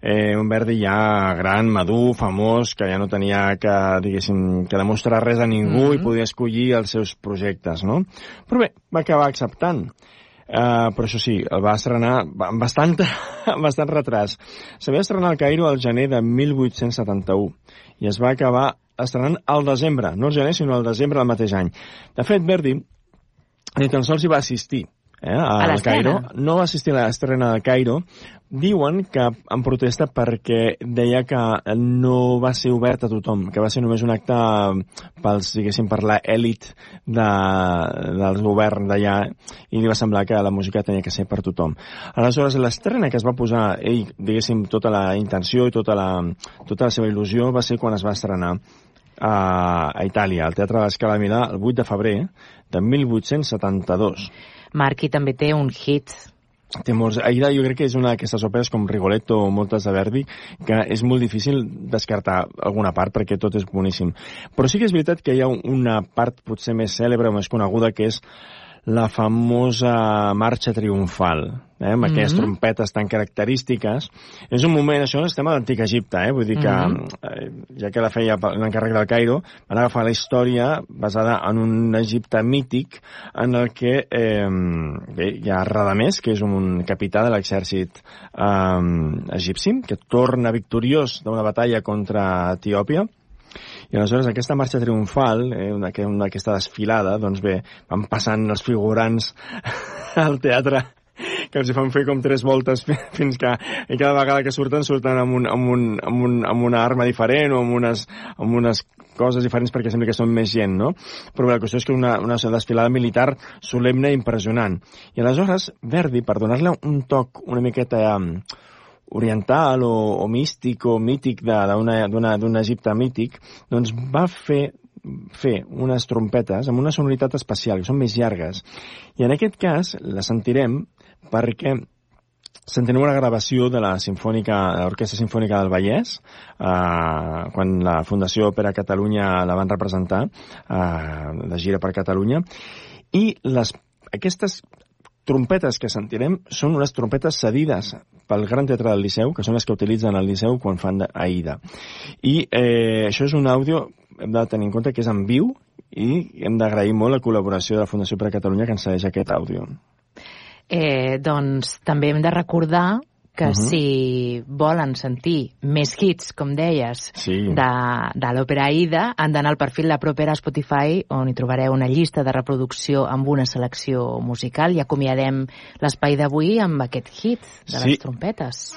Eh, un Verdi ja gran, madur, famós, que ja no tenia que, diguéssim, que demostrar res a ningú mm -hmm. i podia escollir els seus projectes, no? Però bé, va acabar acceptant. Uh, però això sí, el va estrenar amb bastant, amb bastant retras. S'havia estrenar al Cairo al gener de 1871 i es va acabar estrenant al desembre, no al gener, sinó al desembre del mateix any. De fet, Verdi ni tan sols hi va assistir eh, A l'estrena? Cairo. No va assistir a l'estrena del Cairo. Diuen que en protesta perquè deia que no va ser obert a tothom, que va ser només un acte pels, diguéssim, per l'elit de, del govern d'allà i li va semblar que la música tenia que ser per tothom. Aleshores, l'estrena que es va posar ell, diguéssim, tota la intenció i tota la, tota la seva il·lusió va ser quan es va estrenar a, a Itàlia, al Teatre de l'Escala de Milà, el 8 de febrer de 1872. Marqui també té un hit. Té molts... Aida jo crec que és una d'aquestes òperes com Rigoletto o moltes de Verdi que és molt difícil descartar alguna part perquè tot és boníssim. Però sí que és veritat que hi ha una part potser més cèlebre o més coneguda que és la famosa marxa triomfal, eh, amb aquelles Mhm. trompetes tan característiques. És un moment, això estem a l'antic Egipte, eh, vull dir que, Mhm. eh, ja que la feia l'encàrrec del Cairo, van agafar la història basada en un Egipte mític en el que eh, bé, hi ha Radamés, que és un capità de l'exèrcit eh, egipci, que torna victoriós d'una batalla contra Etiòpia, i aleshores aquesta marxa triomfal, eh, una, una, aquesta desfilada, doncs bé, van passant els figurants al teatre que els fan fer com tres voltes fi- fins que i cada vegada que surten, surten amb, un, amb, un, amb, un, amb una arma diferent o amb unes, amb unes coses diferents perquè sembla que són més gent, no? Però la qüestió és que una, una desfilada militar solemne i impressionant. I aleshores, Verdi, per donar-li un toc una miqueta um, oriental o, o místic o mític d'un Egipte mític, doncs va fer fer unes trompetes amb una sonoritat especial, que són més llargues. I en aquest cas la sentirem perquè sentirem una gravació de la Sinfònica, l'Orquestra Sinfònica del Vallès, eh, quan la Fundació Òpera Catalunya la van representar, eh, de gira per Catalunya, i les, aquestes trompetes que sentirem són unes trompetes cedides pel Gran Teatre del Liceu, que són les que utilitzen al Liceu quan fan d'Aida. I eh, això és un àudio, hem de tenir en compte que és en viu, i hem d'agrair molt la col·laboració de la Fundació per a Catalunya que ens cedeix aquest àudio. Eh, doncs també hem de recordar que uh. -huh. si volen sentir més hits, com deies, Sí. de, de l'òpera Aida, han d'anar al perfil de Propera Spotify, on hi trobareu una llista de reproducció amb una selecció musical i acomiadem l'espai d'avui amb aquest hit de Sí. les trompetes.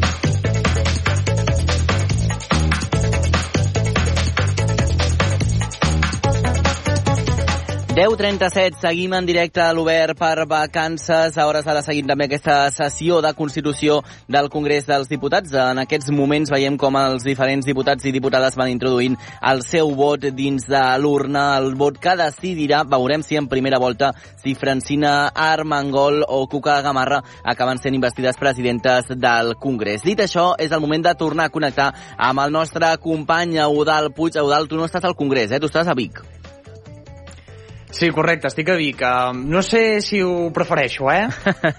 10.37, seguim en directe a l'Obert per vacances. A hores d'ara seguim també aquesta sessió de Constitució del Congrés dels Diputats. En aquests moments veiem com els diferents diputats i diputades van introduint el seu vot dins de l'urna, el vot que decidirà, veurem si en primera volta, si Francina Armengol o Cuca Gamarra acaben sent investides presidentes del Congrés. Dit això, és el moment de tornar a connectar amb el nostre company Eudal Puig. Eudal, tu no estàs al Congrés, eh? Tu estàs a Vic. Sí, correcte, estic a Vic. Uh, no sé si ho prefereixo, eh?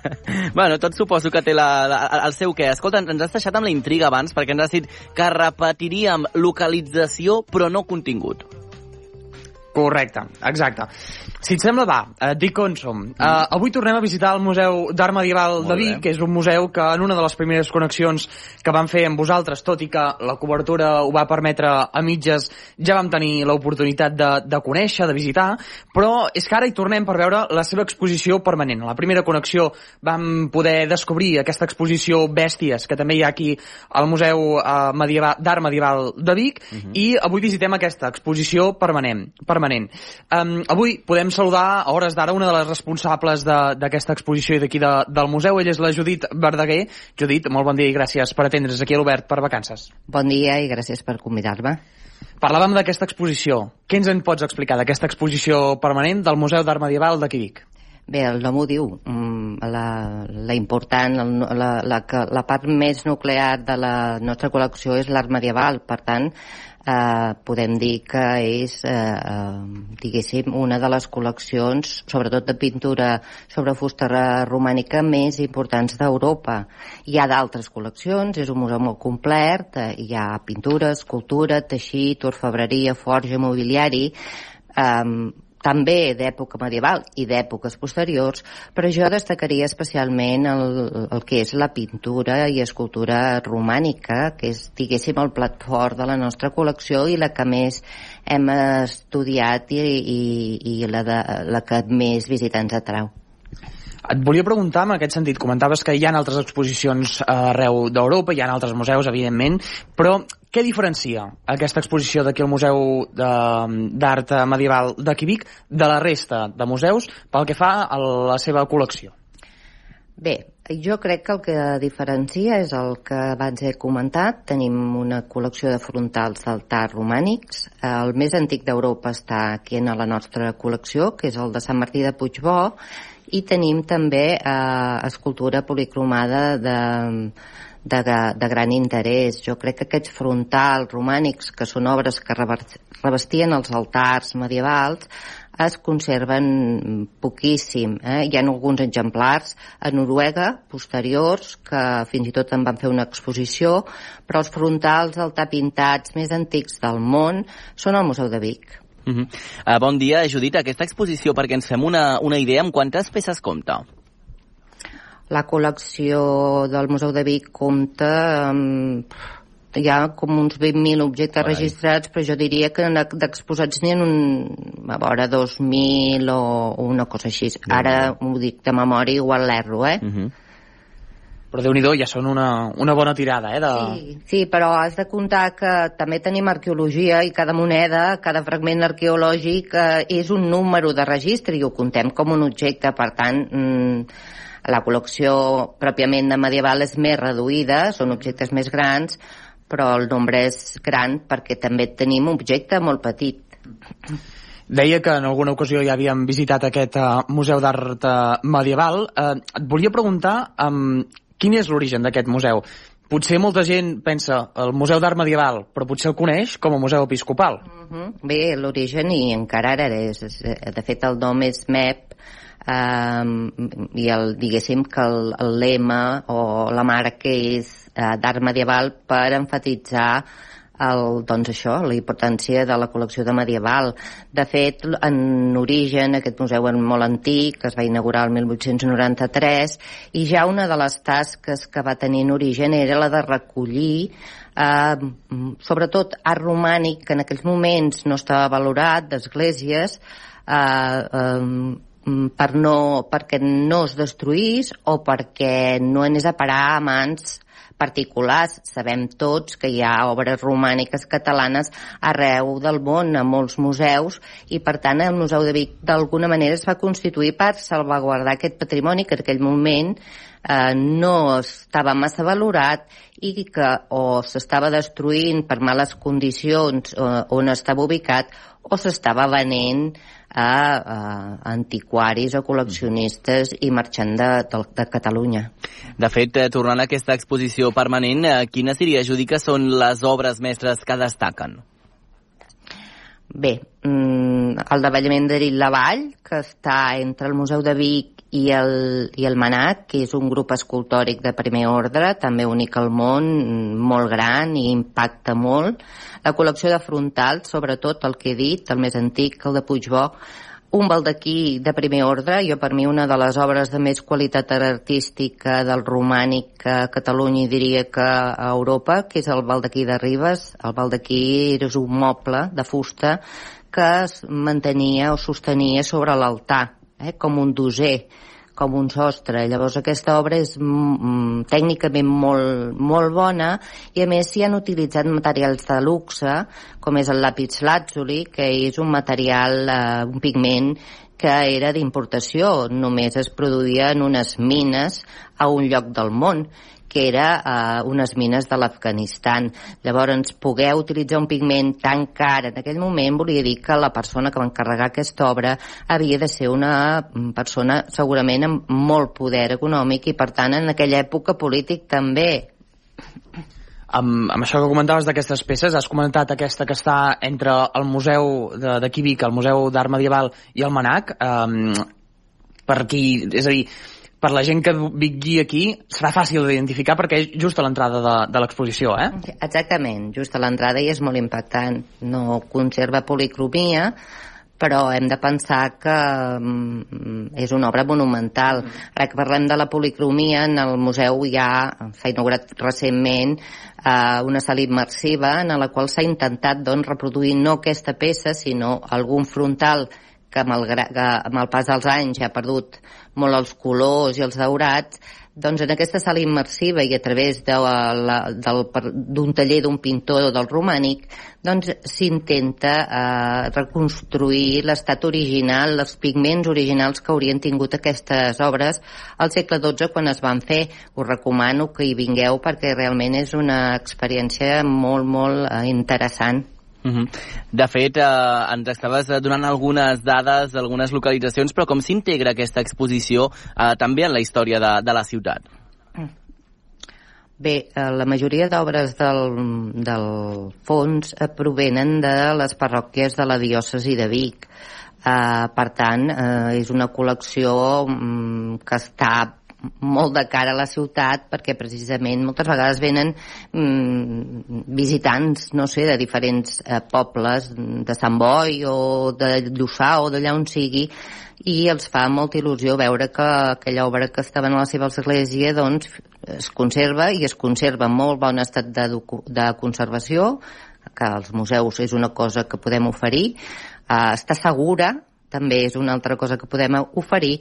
bueno, tot suposo que té la, la, el seu què. Escolta, ens has deixat amb la intriga abans perquè ens has dit que repetiríem localització però no contingut. Correcte, exacte. Si et sembla, va, et dic on som. Mm. Uh, avui tornem a visitar el Museu d'Art Medieval Molt de Vic, bé. que és un museu que en una de les primeres connexions que vam fer amb vosaltres, tot i que la cobertura ho va permetre a mitges, ja vam tenir l'oportunitat de, de conèixer, de visitar, però és que ara hi tornem per veure la seva exposició permanent. A la primera connexió vam poder descobrir aquesta exposició Bèsties, que també hi ha aquí al Museu uh, medieval, d'Art Medieval de Vic, mhm. -huh. i avui visitem aquesta exposició permanent permanent. Um, avui podem saludar a hores d'ara una de les responsables d'aquesta exposició i d'aquí de, del museu. Ella és la Judit Verdaguer. Judit, molt bon dia i gràcies per atendre's aquí a l'Obert per vacances. Bon dia i gràcies per convidar-me. Parlàvem d'aquesta exposició. Què ens en pots explicar d'aquesta exposició permanent del Museu d'Art Medieval de Quibic? Bé, el nom ho diu, mm, la, la important, la, la, la, la part més nuclear de la nostra col·lecció és l'art medieval, per tant, eh, podem dir que és, eh, eh, diguéssim, una de les col·leccions, sobretot de pintura sobre fusta romànica, més importants d'Europa. Hi ha d'altres col·leccions, és un museu molt complet, eh, hi ha pintura, escultura, teixit, orfebreria, forja, mobiliari, eh, també d'època medieval i d'èpoques posteriors, però jo destacaria especialment el, el que és la pintura i escultura romànica, que és, diguéssim, el plat fort de la nostra col·lecció i la que més hem estudiat i, i, i la, de, la que més visitants atrau. Et volia preguntar, en aquest sentit, comentaves que hi ha altres exposicions arreu d'Europa, hi ha altres museus, evidentment, però què diferencia aquesta exposició d'aquí al Museu d'Art Medieval de Quibic de la resta de museus pel que fa a la seva col·lecció? Bé, jo crec que el que diferencia és el que abans he comentat. Tenim una col·lecció de frontals d'altar romànics. El més antic d'Europa està aquí en la nostra col·lecció, que és el de Sant Martí de Puigbó, i tenim també eh, escultura policromada de, de, de gran interès. Jo crec que aquests frontals romànics, que són obres que revestien els altars medievals, es conserven poquíssim. Eh? Hi ha alguns exemplars a Noruega, posteriors, que fins i tot en van fer una exposició, però els frontals altapintats més antics del món són al Museu de Vic. Uh -huh. uh, bon dia, Judit. Aquesta exposició, perquè ens fem una, una idea, amb quantes peces compta? La col·lecció del Museu de Vic compta amb... Hi ha com uns 20.000 objectes Carai. registrats, però jo diria que d'exposats n'hi ha un, a veure, 2.000 o, una cosa així. Ara ho dic de memòria, igual l'erro, eh? Uh -huh però déu nhi ja són una, una bona tirada, eh? De... Sí, sí, però has de comptar que també tenim arqueologia i cada moneda, cada fragment arqueològic eh, és un número de registre i ho contem com un objecte, per tant, mm, la col·lecció pròpiament de medieval és més reduïda, són objectes més grans, però el nombre és gran perquè també tenim un objecte molt petit. Deia que en alguna ocasió ja havíem visitat aquest uh, Museu d'Art uh, Medieval. Uh, et volia preguntar um, Quin és l'origen d'aquest museu? Potser molta gent pensa el Museu d'Art Medieval, però potser el coneix com a Museu Episcopal. Uh -huh. Bé, l'origen i encara ara és, de fet el nom és MEP um, i el, diguéssim que el, el lema o la marca és uh, d'art medieval per enfatitzar el, doncs això, la importància de la col·lecció de medieval. De fet, en origen, aquest museu és molt antic, es va inaugurar el 1893, i ja una de les tasques que va tenir en origen era la de recollir eh, sobretot art romànic, que en aquells moments no estava valorat, d'esglésies, eh, eh, per no, perquè no es destruís o perquè no anés a parar a mans particulars. Sabem tots que hi ha obres romàniques catalanes arreu del món, a molts museus, i per tant el Museu de Vic d'alguna manera es va constituir per salvaguardar aquest patrimoni que en aquell moment eh, no estava massa valorat i que o s'estava destruint per males condicions eh, on estava ubicat o s'estava venent a, a antiquaris o col·leccionistes i marxant de, de, de Catalunya. De fet, eh, tornant a aquesta exposició permanent, eh, quines Judy, que són les obres mestres que destaquen? Bé, mm, el davallament de la Vall, que està entre el Museu de Vic i el, i el Manat, que és un grup escultòric de primer ordre, també únic al món, molt gran i impacta molt. La col·lecció de frontals, sobretot el que he dit, el més antic, el de Puigbó, un baldaquí de primer ordre, jo per mi una de les obres de més qualitat artística del romànic a Catalunya i diria que a Europa, que és el baldaquí de Ribes. El baldaquí és un moble de fusta que es mantenia o sostenia sobre l'altar, eh, com un doser com un sostre. Llavors aquesta obra és mm, mm, tècnicament molt, molt bona i a més s'hi han utilitzat materials de luxe com és el lápis lazuli que és un material, eh, un pigment que era d'importació, només es produïa en unes mines a un lloc del món que era eh, unes mines de l'Afganistan. Llavors, poder utilitzar un pigment tan car en aquell moment volia dir que la persona que va encarregar aquesta obra havia de ser una persona segurament amb molt poder econòmic i, per tant, en aquella època polític també amb, amb això que comentaves d'aquestes peces, has comentat aquesta que està entre el museu de, Vic, el Museu d'Art Medieval i el Manac, um, per qui, és a dir, per la gent que vingui aquí serà fàcil d'identificar perquè és just a l'entrada de, de l'exposició, eh? Exactament, just a l'entrada i és molt impactant. No conserva policromia, però hem de pensar que mm, és una obra monumental. Ara que parlem de la policromia, en el museu ja s'ha inaugurat recentment eh, una sala immersiva en la qual s'ha intentat doncs, reproduir no aquesta peça, sinó algun frontal que amb el, que amb el pas dels anys ha perdut molt els colors i els daurats, doncs en aquesta sala immersiva i a través d'un taller d'un pintor del romànic doncs s'intenta eh, reconstruir l'estat original, els pigments originals que haurien tingut aquestes obres al segle XII quan es van fer. Us recomano que hi vingueu perquè realment és una experiència molt, molt eh, interessant. Uh -huh. De fet, eh, ens estaves donant algunes dades d'algunes localitzacions, però com s'integra aquesta exposició eh, també en la història de, de la ciutat? Bé, eh, la majoria d'obres del, del fons eh, provenen de les parròquies de la diòcesi de Vic. Eh, per tant, eh, és una col·lecció mm, que està molt de cara a la ciutat perquè precisament moltes vegades venen mm, visitants, no sé, de diferents eh, pobles, de Sant Boi o de Lluçà o d'allà on sigui i els fa molta il·lusió veure que aquella obra que estava en la seva església doncs es conserva i es conserva en molt bon estat de, de conservació que als museus és una cosa que podem oferir. Uh, està segura també és una altra cosa que podem oferir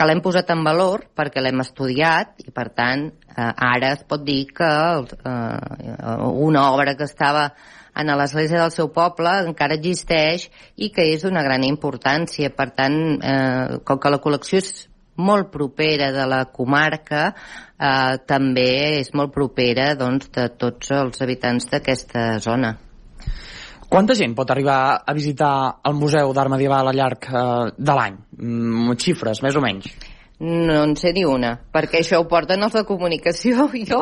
que l'hem posat en valor perquè l'hem estudiat i per tant eh, ara es pot dir que eh, una obra que estava en l'església del seu poble encara existeix i que és d'una gran importància. Per tant, eh, com que la col·lecció és molt propera de la comarca, eh, també és molt propera doncs, de tots els habitants d'aquesta zona. Quanta gent pot arribar a visitar el Museu d'Art Medieval al llarg eh, de l'any? Mm, xifres, més o menys. No en sé ni una, perquè això ho porten els de comunicació. Jo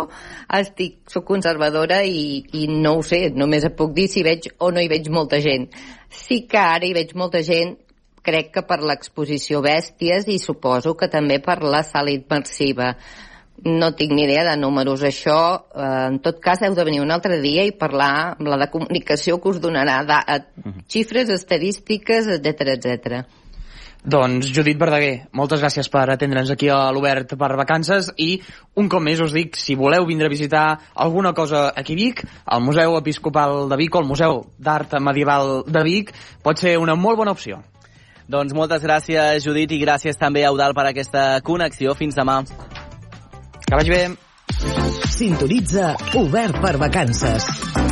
estic, soc conservadora i, i no ho sé, només et puc dir si veig o no hi veig molta gent. Sí que ara hi veig molta gent, crec que per l'exposició Bèsties i suposo que també per la sala immersiva. No tinc ni idea de números. Això, eh, en tot cas, heu de venir un altre dia i parlar amb la de comunicació que us donarà de, uh, xifres, estadístiques, etc etc. Doncs Judit Verdaguer, moltes gràcies per atendre'ns aquí a l'Obert per vacances i un cop més us dic, si voleu vindre a visitar alguna cosa aquí a Vic, el Museu Episcopal de Vic o el Museu d'Art Medieval de Vic pot ser una molt bona opció. Doncs moltes gràcies, Judit, i gràcies també a Eudal per aquesta connexió. Fins demà. Que vagi bé. Sintonitza Obert per Vacances.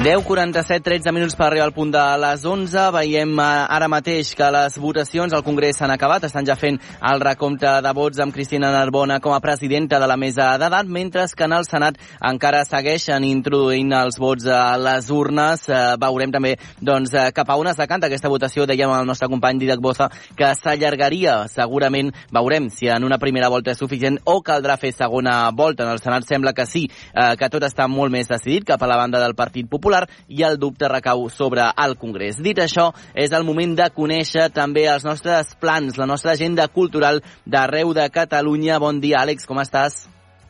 10.47, 13 minuts per arribar al punt de les 11. Veiem eh, ara mateix que les votacions al Congrés s'han acabat. Estan ja fent el recompte de vots amb Cristina Narbona com a presidenta de la mesa d'edat, mentre que en el Senat encara segueixen introduint els vots a les urnes. Eh, veurem també doncs, eh, cap a on es decanta aquesta votació. Dèiem al nostre company Didac Boza que s'allargaria. Segurament veurem si en una primera volta és suficient o caldrà fer segona volta. En el Senat sembla que sí, que tot està molt més decidit cap a la banda del Partit Popular Popular i el dubte recau sobre el Congrés. Dit això, és el moment de conèixer també els nostres plans, la nostra agenda cultural d'arreu de Catalunya. Bon dia, Àlex, com estàs?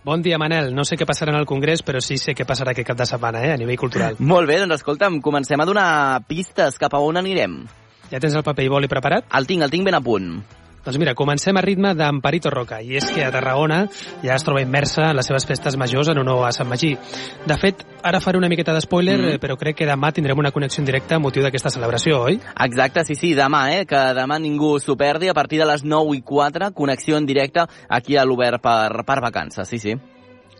Bon dia, Manel. No sé què passarà en el Congrés, però sí sé què passarà aquest cap de setmana, eh, a nivell cultural. Molt bé, doncs escolta'm, comencem a donar pistes cap a on anirem. Ja tens el paper i boli preparat? El tinc, el tinc ben a punt. Doncs mira, comencem a ritme d'Amparito Roca, i és que a Tarragona ja es troba immersa en les seves festes majors en honor a Sant Magí. De fet, ara faré una miqueta d'espoiler, mm. però crec que demà tindrem una connexió en directe a motiu d'aquesta celebració, oi? Exacte, sí, sí, demà, eh? Que demà ningú s'ho perdi, a partir de les 9 i 4, connexió en directe aquí a l'Obert per, per vacances, sí, sí.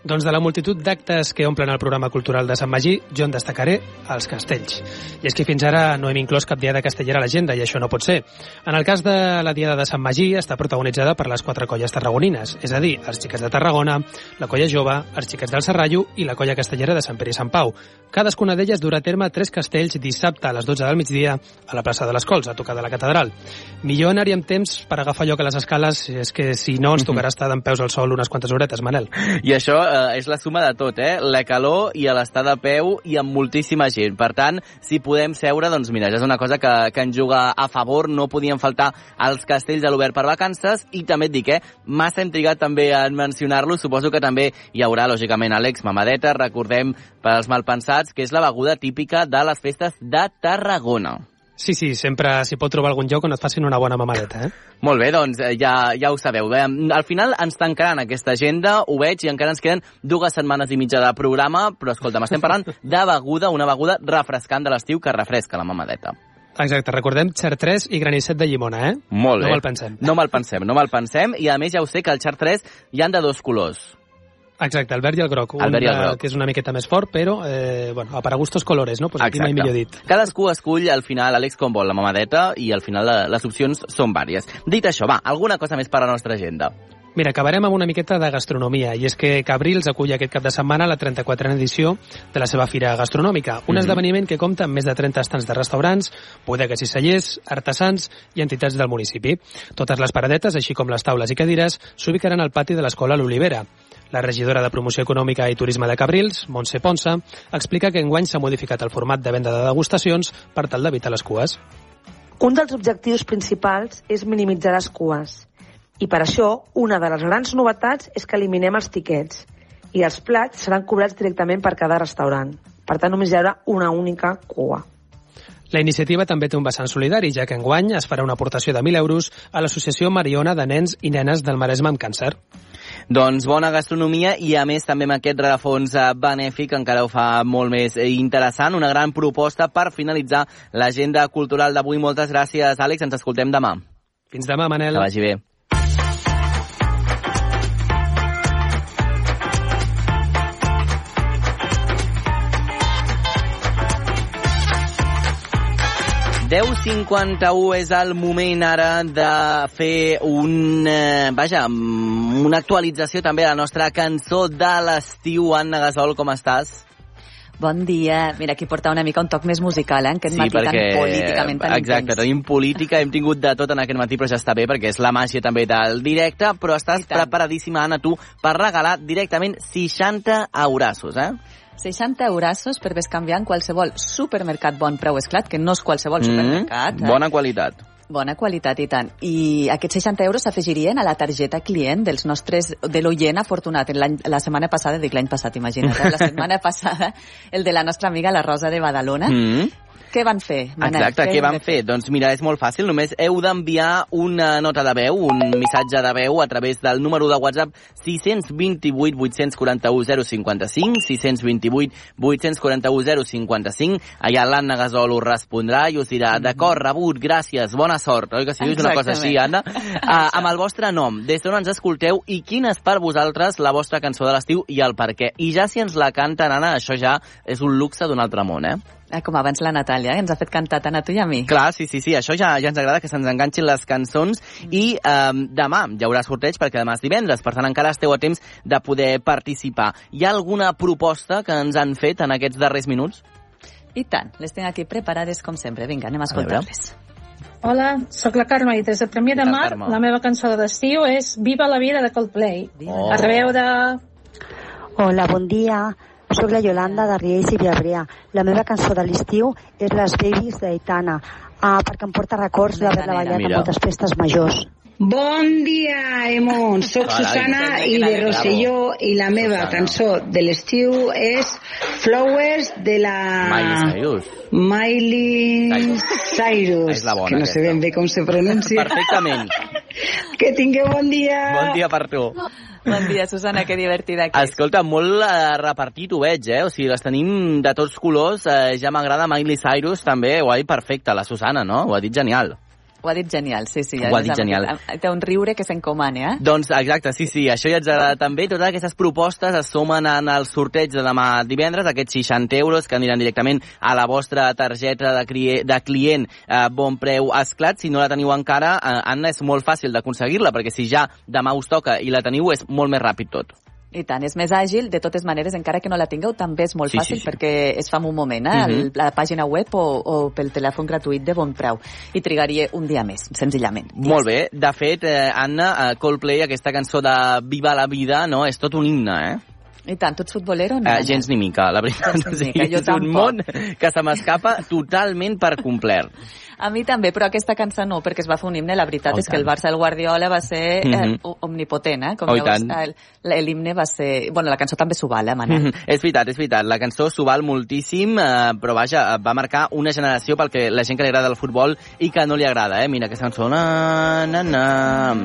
Doncs de la multitud d'actes que omplen el programa cultural de Sant Magí, jo en destacaré els castells. I és que fins ara no hem inclòs cap diada castellera a l'agenda, i això no pot ser. En el cas de la diada de Sant Magí, està protagonitzada per les quatre colles tarragonines, és a dir, els xiquets de Tarragona, la colla jove, els xiquets del Serrallo i la colla castellera de Sant Pere i Sant Pau. Cadascuna d'elles durà a terme tres castells dissabte a les 12 del migdia a la plaça de les Cols, a tocar de la catedral. Millor anar-hi amb temps per agafar lloc a les escales, és que si no ens tocarà estar d'en peus al sol unes quantes horetes, Manel. I això eh, és la suma de tot, eh? La calor i l'estar de peu i amb moltíssima gent. Per tant, si podem seure, doncs mira, ja és una cosa que, que ens juga a favor. No podien faltar els castells a l'obert per vacances i també et dic, eh? Massa hem trigat també en mencionar-lo. Suposo que també hi haurà, lògicament, Àlex Mamadeta, recordem per als malpensats, que és la beguda típica de les festes de Tarragona. Sí, sí, sempre s'hi pot trobar algun lloc on et facin una bona mamadeta, eh? Molt bé, doncs eh, ja, ja ho sabeu. Bé, al final ens tancaran aquesta agenda, ho veig, i encara ens queden dues setmanes i mitja de programa, però escolta'm, estem parlant de beguda, una beguda refrescant de l'estiu que refresca la mamadeta. Exacte, recordem Chartres i granisset de llimona, eh? Molt bé. No me'l pensem. No me'l pensem, no me'l pensem, i a més ja ho sé que el Chartres hi han de dos colors. Exacte, el verd i el groc. El verd i el groc. que és una miqueta més fort, però, eh, bueno, a para gustos colores, no? Pues aquí mai millor dit. Cadascú escull al final, Àlex, com vol la mamadeta, i al final les opcions són vàries. Dit això, va, alguna cosa més per a la nostra agenda? Mira, acabarem amb una miqueta de gastronomia, i és que Cabrils acull aquest cap de setmana la 34a edició de la seva fira gastronòmica, un mm -hmm. esdeveniment que compta amb més de 30 estants de restaurants, bodegues i cellers, artesans i entitats del municipi. Totes les paradetes, així com les taules i cadires, s'ubicaran al pati de l'escola L'Olivera. La regidora de Promoció Econòmica i Turisme de Cabrils, Montse Ponsa, explica que enguany s'ha modificat el format de venda de degustacions per tal d'evitar les cues. Un dels objectius principals és minimitzar les cues. I per això, una de les grans novetats és que eliminem els tiquets i els plats seran cobrats directament per cada restaurant. Per tant, només hi haurà una única cua. La iniciativa també té un vessant solidari, ja que enguany es farà una aportació de 1.000 euros a l'Associació Mariona de Nens i Nenes del Maresme amb Càncer. Doncs bona gastronomia i a més també amb aquest rerefons eh, benèfic encara ho fa molt més eh, interessant, una gran proposta per finalitzar l'agenda cultural d'avui. Moltes gràcies, Àlex, ens escoltem demà. Fins demà, Manel. Que vagi bé. 10.51 és el moment ara de fer un, eh, vaja, una actualització també de la nostra cançó de l'estiu. Anna Gasol, com estàs? Bon dia. Mira, aquí porta una mica un toc més musical, eh? Aquest sí, matí perquè, tan políticament tan Exacte, intens. tenim política, hem tingut de tot en aquest matí, però ja està bé, perquè és la màgia també del directe, però estàs preparadíssima, Anna, tu, per regalar directament 60 eurassos, eh? 60 eurassos per bescanviar en qualsevol supermercat bon preu esclat, que no és qualsevol supermercat. Mm, bona qualitat. Bona qualitat, i tant. I aquests 60 euros s'afegirien a la targeta client dels nostres, de l'oient afortunat. La setmana passada, dic l'any passat, imagina't, eh? la setmana passada, el de la nostra amiga la Rosa de Badalona. Mm. Què van fer, Manel? Exacte, què van fer? Doncs mira, és molt fàcil, només heu d'enviar una nota de veu, un missatge de veu a través del número de WhatsApp 628 841 055, 628 841 055. Allà l'Anna Gasol us respondrà i us dirà, d'acord, rebut, gràcies, bona sort. Oi que si dius una cosa així, Anna? Uh, amb el vostre nom, des d'on ens escolteu i quina és per vosaltres la vostra cançó de l'estiu i el per què. I ja si ens la canten, Anna, això ja és un luxe d'un altre món, eh? Eh, com abans la Natàlia, eh? ens ha fet cantar tant a tu i a mi. Clar, sí, sí, sí, això ja, ja ens agrada que se'ns enganxin les cançons i eh, demà hi haurà sorteig perquè demà és divendres, per tant encara esteu a temps de poder participar. Hi ha alguna proposta que ens han fet en aquests darrers minuts? I tant, les tinc aquí preparades com sempre. Vinga, anem a escoltar-les. Hola, sóc la Carme i des de Premià de Mar la meva cançó d'estiu és Viva la vida de Coldplay. Oh. A reveure... Hola, bon dia. Soc la Yolanda de Riells i Viabrea. La meva cançó de l'estiu és Les Babies d'Aitana, ah, perquè em porta records d'haver-la ballat en moltes festes majors. Bon dia, Emon. Soc. Susana i de Rosselló i la meva Susana. cançó de l'estiu és Flowers de la Miley Cyrus. Miley Cyrus, És la bona, que no sé ben bé com se pronuncia. Perfectament. Que tingueu bon dia. Bon dia per tu. Bon dia, Susana, que divertida que és. Escolta, molt eh, repartit ho veig, eh? O sigui, les tenim de tots colors. Eh, ja m'agrada Miley Cyrus, també. Ho ha dit perfecte, la Susana, no? Ho ha dit genial. Ho ha dit genial, sí, sí. Ho ha dit genial. Té un riure que s'encomana, eh? Doncs exacte, sí, sí, això ja ens agrada també. Totes aquestes propostes es sumen en el sorteig de demà divendres, aquests 60 euros que aniran directament a la vostra targeta de, crie, de client eh, bon preu esclat. Si no la teniu encara, eh, Anna, és molt fàcil d'aconseguir-la, perquè si ja demà us toca i la teniu, és molt més ràpid tot. I tant, és més àgil. De totes maneres, encara que no la tingueu, també és molt Sí, fàcil sí, sí. perquè es fa en un moment, eh? Mhm. El- la pàgina web o, o pel telèfon gratuït de bon preu. I trigaria un dia més, senzillament. Molt bé. De fet, eh, Anna, eh, Coldplay, aquesta cançó de Viva la vida, no? És tot un himne, eh? I tant, tu ets futbolero? No, Eh, gens ni mica, la veritat. Gens ni mica, jo és un tampoc. món que se m'escapa totalment per complet. A mi també, però aquesta cançó no, perquè es va fer un himne. La veritat Oh, i és que el. Barça del Guardiola va ser eh, Mhm. omnipotent, eh? Com Oh, i veus, el- l'himne va ser... Bueno, la cançó també s'ho val, eh, Manel? Mhm. És veritat, és veritat. La cançó s'ho val moltíssim, eh, però vaja, va marcar una generació pel que la gent que li agrada el futbol i que no li agrada, eh? Mira aquesta cançó, na, na, na.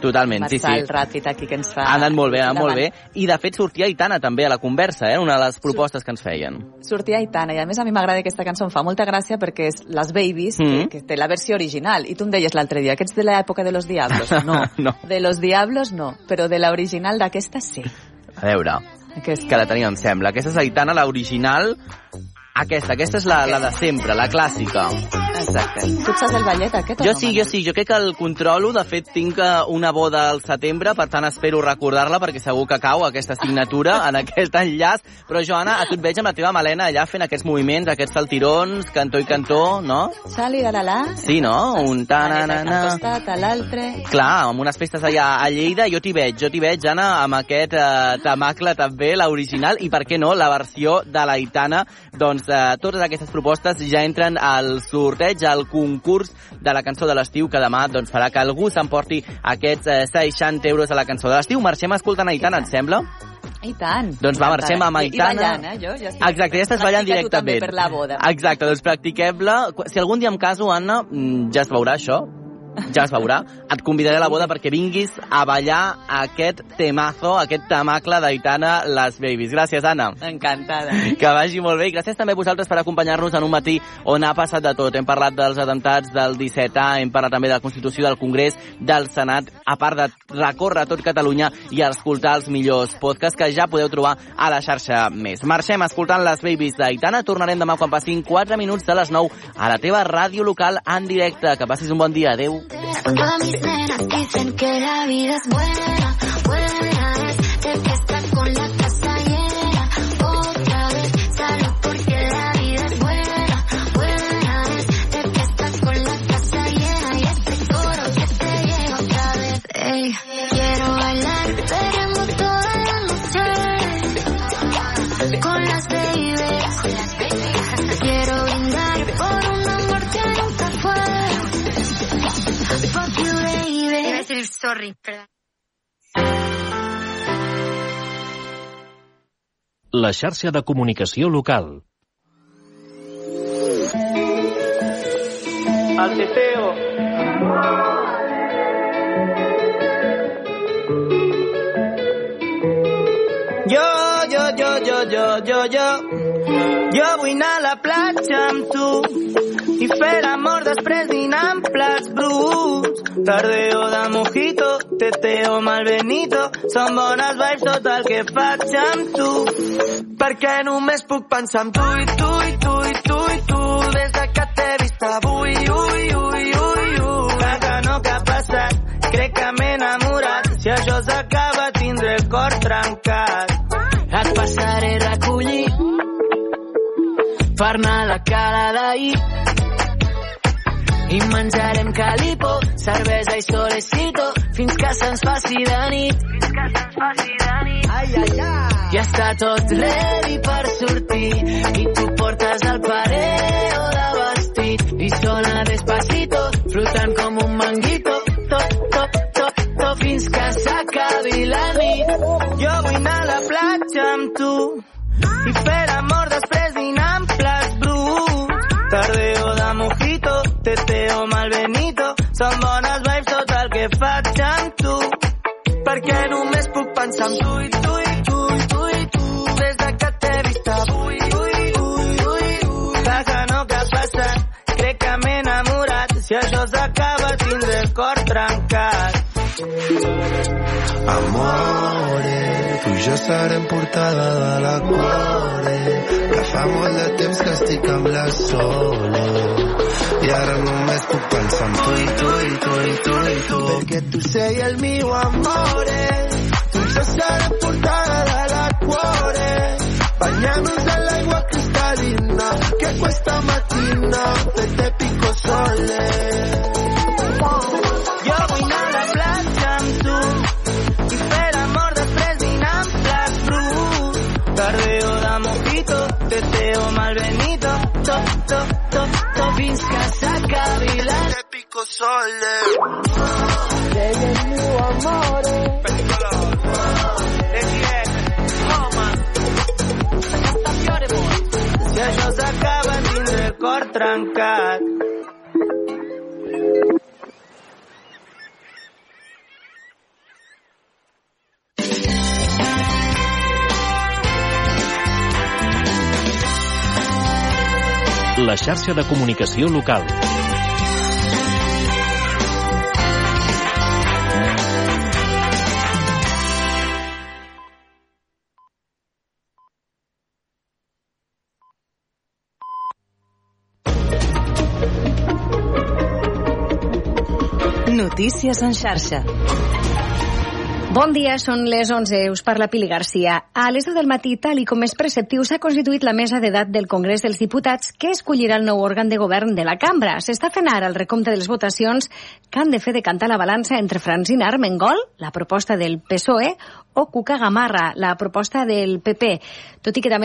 Totalment, sí, sí. Marçal ràpid aquí que ens fa... Ha anat molt bé, ha anat molt bé. I de fet sortia Aitana també a la conversa, eh? Una de les propostes que ens feien. Sortia Aitana, i a més a mi m'agrada aquesta cançó, em fa molta gràcia perquè és Les Babies, Mhm. que, que té la versió original. I tu em deies l'altre dia que ets de l'època de los Diablos. No, no. de los Diablos no, però de l'original d'aquesta sí. A veure, Aquesta. que la tenim, em sembla. Aquesta és Aitana, l'original. Aquesta, aquesta és la, la de sempre, la clàssica. Exacte. Tu saps el ballet aquest Jo no, sí, jo sí, jo crec que el controlo, de fet tinc eh, una boda al setembre, per tant espero recordar-la perquè segur que cau aquesta signatura en aquest enllaç, però Joana, a tu et veig amb la teva melena allà fent aquests moviments, aquests saltirons, cantó i cantó, no? Xali, la, la, la. Sí, no? Un ta na na Al costat, a l'altre... Clar, amb unes festes allà a Lleida, jo t'hi veig, jo t'hi veig, Anna, amb aquest eh, tamacle també, l'original, i per què no, la versió de l'Aitana, doncs eh, totes aquestes propostes ja entren al sorteig, al concurs de la cançó de l'estiu, que demà doncs, farà que algú s'emporti aquests eh, 60 euros a la cançó de l'estiu. Marxem escoltant Aitana, et sembla? I tant. Doncs va, marxem amb Aitana. I ballant, eh? Jo, jo estic... Exacte, ja estàs ballant directament. per la boda. Exacte, doncs practiquem-la. Si algun dia em caso, Anna, mm, ja es veurà això, ja es veurà. Et convidaré a la boda perquè vinguis a ballar aquest temazo, aquest tamacle d'Aitana Les Babies. Gràcies, Anna. Encantada. Que vagi molt bé. I gràcies també a vosaltres per acompanyar-nos en un matí on ha passat de tot. Hem parlat dels atemptats del 17A, hem parlat també de la Constitució del Congrés, del Senat, a part de recórrer tot Catalunya i escoltar els millors podcasts que ja podeu trobar a la xarxa més. Marxem escoltant les Babies d'Aitana. Tornarem demà quan passin 4 minuts de les 9 a la teva ràdio local en directe. Que passis un bon dia. Adéu. Todas mis nenas dicen que la vida es buena, buena es de fiesta con la casa llena. Otra vez salud porque la vida es buena, buena es de fiesta con la casa llena. Y este coro que te llega otra vez. Ey, Iba a decir sorry, perdón. La xarxa de comunicació local. al teteo. Jo, jo, jo, jo, jo, jo, jo, jo vull anar a la platja amb tu i fer l'amor després dinar amb plats bruts. Tardeo de mojito, teteo mal benito, són bones vibes tot el que faig amb tu. Perquè només puc pensar en tu i tu i tu i tu i tu des de que t'he vist avui, ui, ui, ui, ui. Clar que no que ha passat, crec que m'he enamorat. Si això s'acaba tindré el cor trencat. Et passaré a recollir per anar a la cala d'ahir i menjarem calipo, cervesa i solecito fins que se'ns faci de nit. Fins que se'ns faci de nit. Ai, ai, ai. Ja està tot ready per sortir i tu portes el pareo de vestit i sona despacito, flotant com un manguito, tot, tot, tot, tot fins que s'acabi la nit. Jo vull anar a la platja amb tu i fer l'amor després són bones vibes tot el que faig amb tu. Perquè només puc pensar en tu i tu i tu i tu i tu des de que t'he vist avui. Ui, ui, ui, ui. Que no que ha passat, crec que m'he enamorat. Si això s'acaba tindré el cor trencat. Amore, tu i jo serem portada de la cuore que fa molt de temps que estic amb la sole i ara només puc pensar en tu i tu i tu i tu i tu. Perquè tu sei el mio amore tu i jo serem portada de la cuore. Bañarnos en l'aigua cristal·lina que questa mattina te te pico sole fins que s'acabi la... te pico sole Sei el mio amore. Si això s'acaba tindré el cor trencat. La xarxa de comunicació local. Notícies en xarxa. Bon dia, són les 11. Us parla Pili Garcia. A les 10 del matí, tal i com és preceptiu, s'ha constituït la mesa d'edat del Congrés dels Diputats que escollirà el nou òrgan de govern de la cambra. S'està fent ara el recompte de les votacions que han de fer decantar la balança entre Francina Armengol, la proposta del PSOE, o Cuca Gamarra, la proposta del PP. Tot i que també